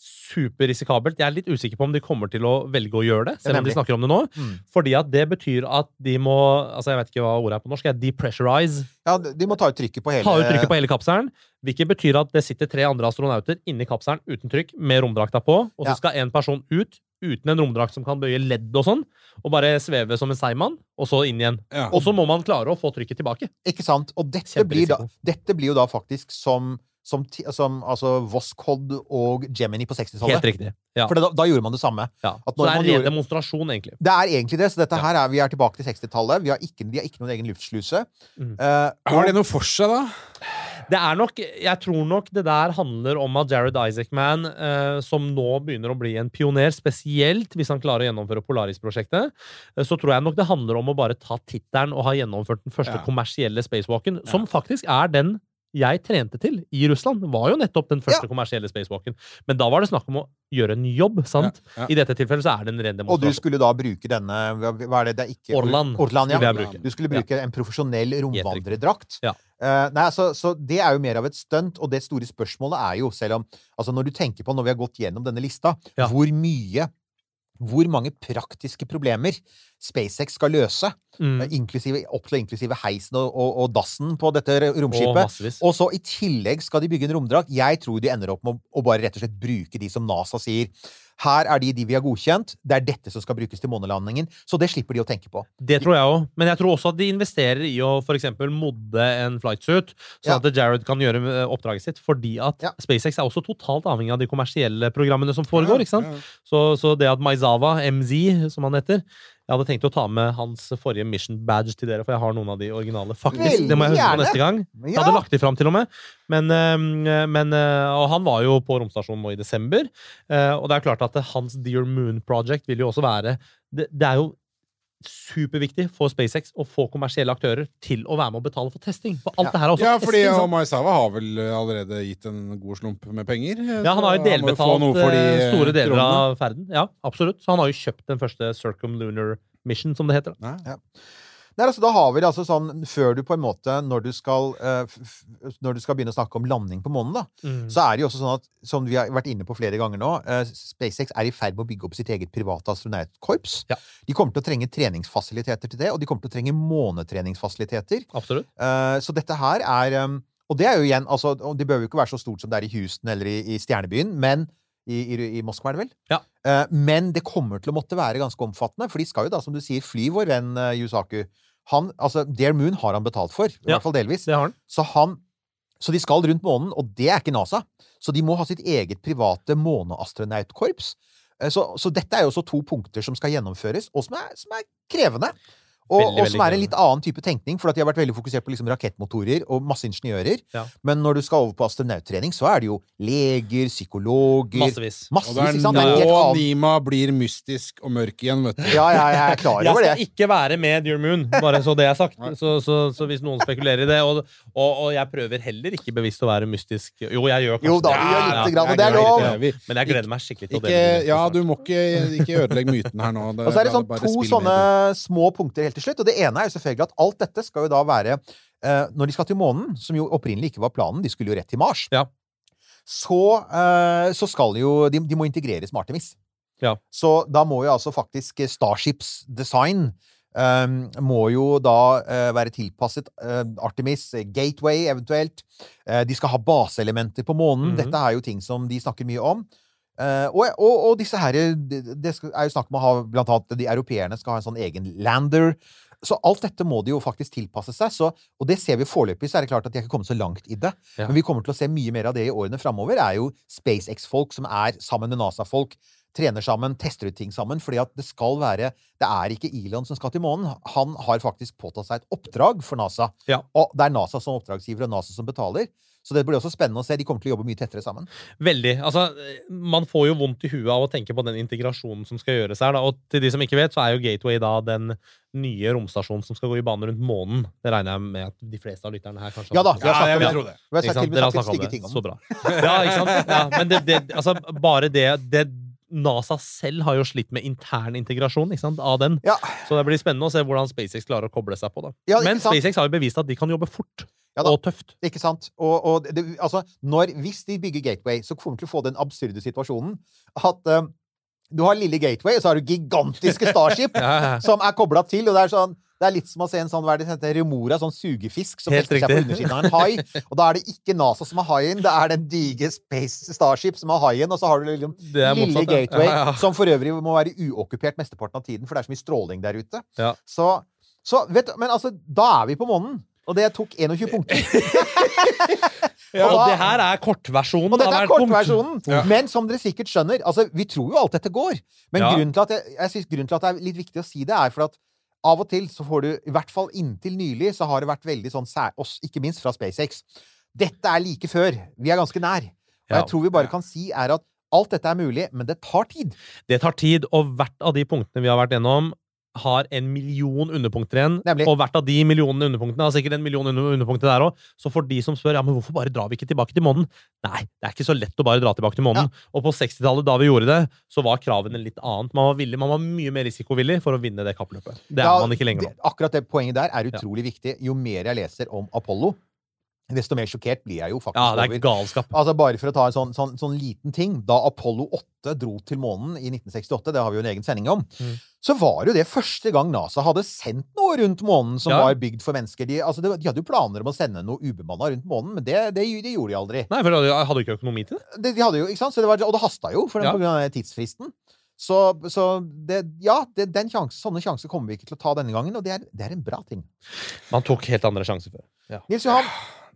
Superrisikabelt. Jeg er litt usikker på om de kommer til å velge å gjøre det, selv om de snakker om det nå. Mm. Fordi at det betyr at de må Altså, jeg vet ikke hva ordet er på norsk. Depressurize. Ja, de må ta ut trykket på hele Ta ut trykket på hele kapselen. Hvilket betyr at det sitter tre andre astronauter inni kapselen uten trykk, med romdrakta på. Og så Ja. skal en person ut uten en romdrakt som kan bøye ledd og sånn, og bare sveve som en seigmann, og så inn igjen. Ja. Og så må man klare å få trykket tilbake. Ikke sant? Og dette blir, da, dette blir jo da faktisk som, som, som altså Voskod og Gemini på 60-tallet. Helt riktig. Ja. For da, da gjorde man det samme. ja. at Så det er en gjorde- demonstrasjon, egentlig. Det er egentlig det. Så dette Ja. her er, vi er tilbake til 60-tallet. Vi har ikke, de har ikke noen egen luftsluse. Mm. Uh, og... Har det noe for seg, da? Det er nok, Jeg tror nok det der handler om at Jared Isaacman, uh, som nå begynner å bli en pioner, spesielt hvis han klarer å gjennomføre Polaris-prosjektet, uh, så tror jeg nok det handler om å bare ta tittelen og ha gjennomført den første Ja. kommersielle spacewalken, som faktisk er den jeg trente til i Russland. Var jo nettopp den første Ja. kommersielle spacewalken. Men da var det snakk om å gjøre en jobb, sant? Ja, ja. I dette tilfellet så er det en ren og du skulle da bruke denne hva er det? det er ikke, Orland. Orland ja. skulle. Du skulle bruke en profesjonell romvandrerdrakt. Ja. Eh, nei, altså, så det er jo mer av et stunt, og det store spørsmålet er jo, selv om altså Når du tenker på, når vi har gått gjennom denne lista, hvor mye hvor mange praktiske problemer SpaceX skal løse, Mm. eh, inklusive, opp til inklusive heisen og, og, og dassen på dette romskipet. Og, Og så i tillegg skal de bygge en romdrakt. Jeg tror de ender opp med å, å bare rett og slett bruke de som NASA sier. Her er de de vi har godkjent. Det er dette som skal brukes til månelandingen. Så det slipper de å tenke på. Det tror jeg òg. Men jeg tror også at de investerer i å eksempel modde en flightsuit, sånn Ja. at Jared kan gjøre eh, oppdraget sitt. Fordi at Ja. SpaceX er også totalt avhengig av de kommersielle programmene som foregår. Ikke sant? Så, så det at Maizawa, MZ, som han heter Jeg hadde tenkt å ta med hans forrige mission badge til dere, for jeg har noen av de originale. faktisk. Veldig det må jeg huske på neste gang. Jeg hadde lagt de fram til og med. Men, eh, men, eh, og han var jo på romstasjonen nå i desember. eh, Og det er klart at hans Dear Moon Project vil jo også være Det, det er jo superviktig for SpaceX å få kommersielle aktører til å være med og betale for testing. For alt Ja. det her er også Ja, fordi testing. sant? Maizawa har vel allerede gitt en god slump med penger. Ja, han har jo delbetalt de, eh, store deler kronene. av ferden. Ja, absolutt. Så han har jo kjøpt den første Circumlunar Mission, som det heter. Nei. Nei, altså, da har vi det altså sånn Før du på en måte Når du skal, uh, når du skal begynne å snakke om landing på månen, da, Mm. så er det jo også sånn at, som vi har vært inne på flere ganger nå, uh, SpaceX er i ferd med å bygge opp sitt eget private astronautkorps. Ja. De kommer til å trenge treningsfasiliteter til det, og de kommer til å trenge månetreningsfasiliteter. Absolutt. Uh, så dette her er um, Og det er jo igjen altså, Det bør jo ikke være så stort som det er i Houston eller i, i Stjernebyen, men i, i, i Moskva, er det vel? Ja. Eh, men det kommer til å måtte være ganske omfattende, for de skal jo da, som du sier, fly vår venn uh, Yusaku. Han, altså, Dare Moon har han betalt for, i Ja. hvert fall delvis. Det har han. Så, han, så de skal rundt månen, og det er ikke NASA. Så de må ha sitt eget private måneastronautkorps. Eh, Så, så dette er jo også to punkter som skal gjennomføres, og som er, som er krevende. Og, Veldig, og som er en litt annen type tenkning, for at de har vært veldig fokusert på liksom rakettmotorer og masse ingeniører. Ja. Men når du skal over på astronauttrening, så er det jo leger, psykologer Massevis. Og Massevis, det? Det nå annen- Nima blir mystisk og mørk igjen, vet du. Ja, ja, jeg er klar over det. skal ikke være med Dear Moon, bare så det er sagt. Så, så, så hvis noen spekulerer i det Og, og, og jeg prøver heller ikke bevisst å være mystisk. Jo, jeg gjør kanskje Jo da, det. vi gjør Ja, ja. grann, og det er lov. det. Men jeg gleder meg skikkelig til å dele det. ja, du må ikke, ikke ødelegge myten her nå. Det, [laughs] Og så er det sånn to sånne små punkter helt til slutt. Og det ene er jo selvfølgelig at alt dette skal jo da være eh, Når de skal til månen, som jo opprinnelig ikke var planen, de skulle jo rett til Mars, Ja. så, eh, så skal jo de, de må integreres med Artemis. Ja. Så da må jo altså faktisk Starships design Um, må jo da uh, være tilpasset uh, Artemis, uh, Gateway eventuelt. De skal ha baseelementer på månen. Mhm. Dette er jo ting som de snakker mye om. Eh, og, og, og disse her Det, det er jo snakk om å ha Blant annet de europeerne skal ha en sånn egen lander. Så alt dette må de jo faktisk tilpasse seg. Så, og det ser vi foreløpig, så er det klart at de har ikke kommet så langt i det. Ja. Men vi kommer til å se mye mer av det i årene framover. er jo SpaceX-folk som er sammen med NASA-folk. Trener sammen, tester ut ting sammen. fordi at det skal være Det er ikke Elon som skal til månen. Han har faktisk påtatt seg et oppdrag for NASA. Ja. Og det er NASA som oppdragsgiver og NASA som betaler. Så det blir også spennende å se. De kommer til å jobbe mye tettere sammen. Veldig. Altså, man får jo vondt i huet av å tenke på den integrasjonen som skal gjøres her. Da. Og til de som ikke vet, så er jo Gateway da den nye romstasjonen som skal gå i bane rundt månen. Det regner jeg med at de fleste av lytterne her kanskje Ja da, vi har snakket jeg om det. Vi har sagt, til har snakket om stygge det. ting om Så bra. Ja, ikke sant? Ja, men det, det, altså, bare det, det NASA selv har jo slitt med intern integrasjon ikke sant, av den. Ja. Så det blir spennende å se hvordan SpaceX klarer å koble seg på da. Ja, Men? SpaceX har jo bevist at de kan jobbe fort Ja og tøft. Ikke sant? Og, og det, altså, når, hvis de bygger Gateway, så kommer de til å få den absurde situasjonen at um, du har lille Gateway, og så har du gigantiske [laughs] Starship Ja, som er kobla til. Og det er sånn det er litt som å se en sånn, hva er det remora, sånn sugefisk som fester seg på undersiden av en hai. Og da er det ikke NASA som har haien, det er den digre Space Starship som har haien. Og så har du liksom lille motsatt. Gateway, Ja, ja. som for øvrig må være uokkupert mesteparten av tiden, for det er så mye stråling der ute. Ja. Så, så vet Men altså, da er vi på månen. Og det tok 21 punkter. [laughs] ja, Og da- det her er kortversjonen Og dette er kortversjonen. Ja. Men som dere sikkert skjønner, altså, vi tror jo alt dette går. Men Ja. grunnen, til at jeg, jeg synes grunnen til at det er litt viktig å si det, er for at av og til så får du, i hvert fall inntil nylig, så har det vært veldig sånn sær, oss, ikke minst fra SpaceX. Dette er like før. Vi er ganske nær. Og Ja. jeg tror vi bare kan si er at alt dette er mulig, men det tar tid. Det tar tid, og hvert av de punktene vi har vært gjennom, har en million underpunkter igjen. Nemlig. Og hvert av de millionene underpunktene har sikkert en million underpunkter der òg. Så for de som spør ja, men hvorfor bare drar vi ikke tilbake til månen, nei, det er ikke så lett å bare dra tilbake til månen. Og på 60-tallet, da vi gjorde det, så var kravene litt annet. Man var, villig, man var mye mer risikovillig for å vinne det kappløpet. Det er Ja, man ikke lenger nå. Akkurat det poenget der er utrolig viktig. Jo mer jeg leser om Apollo, desto mer sjokkert blir jeg jo faktisk Ja, det over er galskap. Altså Bare for å ta en sånn, sånn, sånn liten ting. Da Apollo 8 dro til månen i 1968, det har vi jo en egen sending om, Mm. så var jo det første gang NASA hadde sendt noe rundt månen som Ja. var bygd for mennesker. De, altså de hadde jo planer om å sende noe ubemanna rundt månen, men det, det, det gjorde de aldri. Nei, for de hadde jo ikke økonomi til det. De hadde jo, ikke sant? Så det var, og det hasta jo, for Ja. på grunn av tidsfristen. Så, så det, ja, det, den sjanse, sånne sjanser kommer vi ikke til å ta denne gangen, og det er, det er en bra ting. Man tok helt andre sjanser før. Ja. Nils Johan,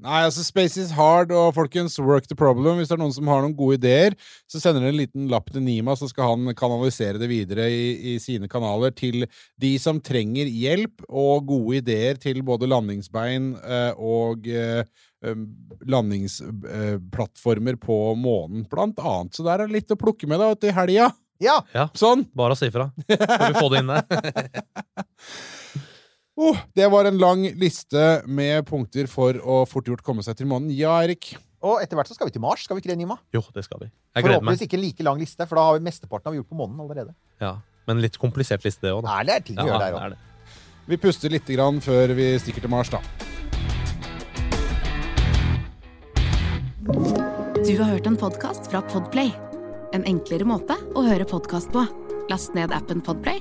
Nei, altså Space is hard, og folkens, work the problem. Hvis det er noen som har noen gode ideer, så sender dere en liten lapp til Nima, så skal han kanalisere det videre i, i sine kanaler til de som trenger hjelp og gode ideer til både landingsbein eh, og eh, em, landingsplattformer på månen, blant annet. Så der er det litt å plukke med da, til helga. ja, Ja, Sånn. bare å si ifra. Skal vi få det inn der. [laughs] Oh, det var en lang liste med punkter for å fort gjort komme seg til månen. Ja, Erik? og etter hvert så skal vi til Mars, skal vi ikke det, Nima? Jo, det skal vi. Jeg gleder meg. Forhåpentligvis ikke en like lang liste, for da har vi mesteparten har vi gjort på månen allerede. Ja, Men litt komplisert liste, det òg, da. Nei, det er ting å gjøre der òg. er. Vi puster litt grann før vi stikker til Mars, da. Du har hørt en podkast fra Podplay. En enklere måte å høre podkast på. Last ned appen Podplay,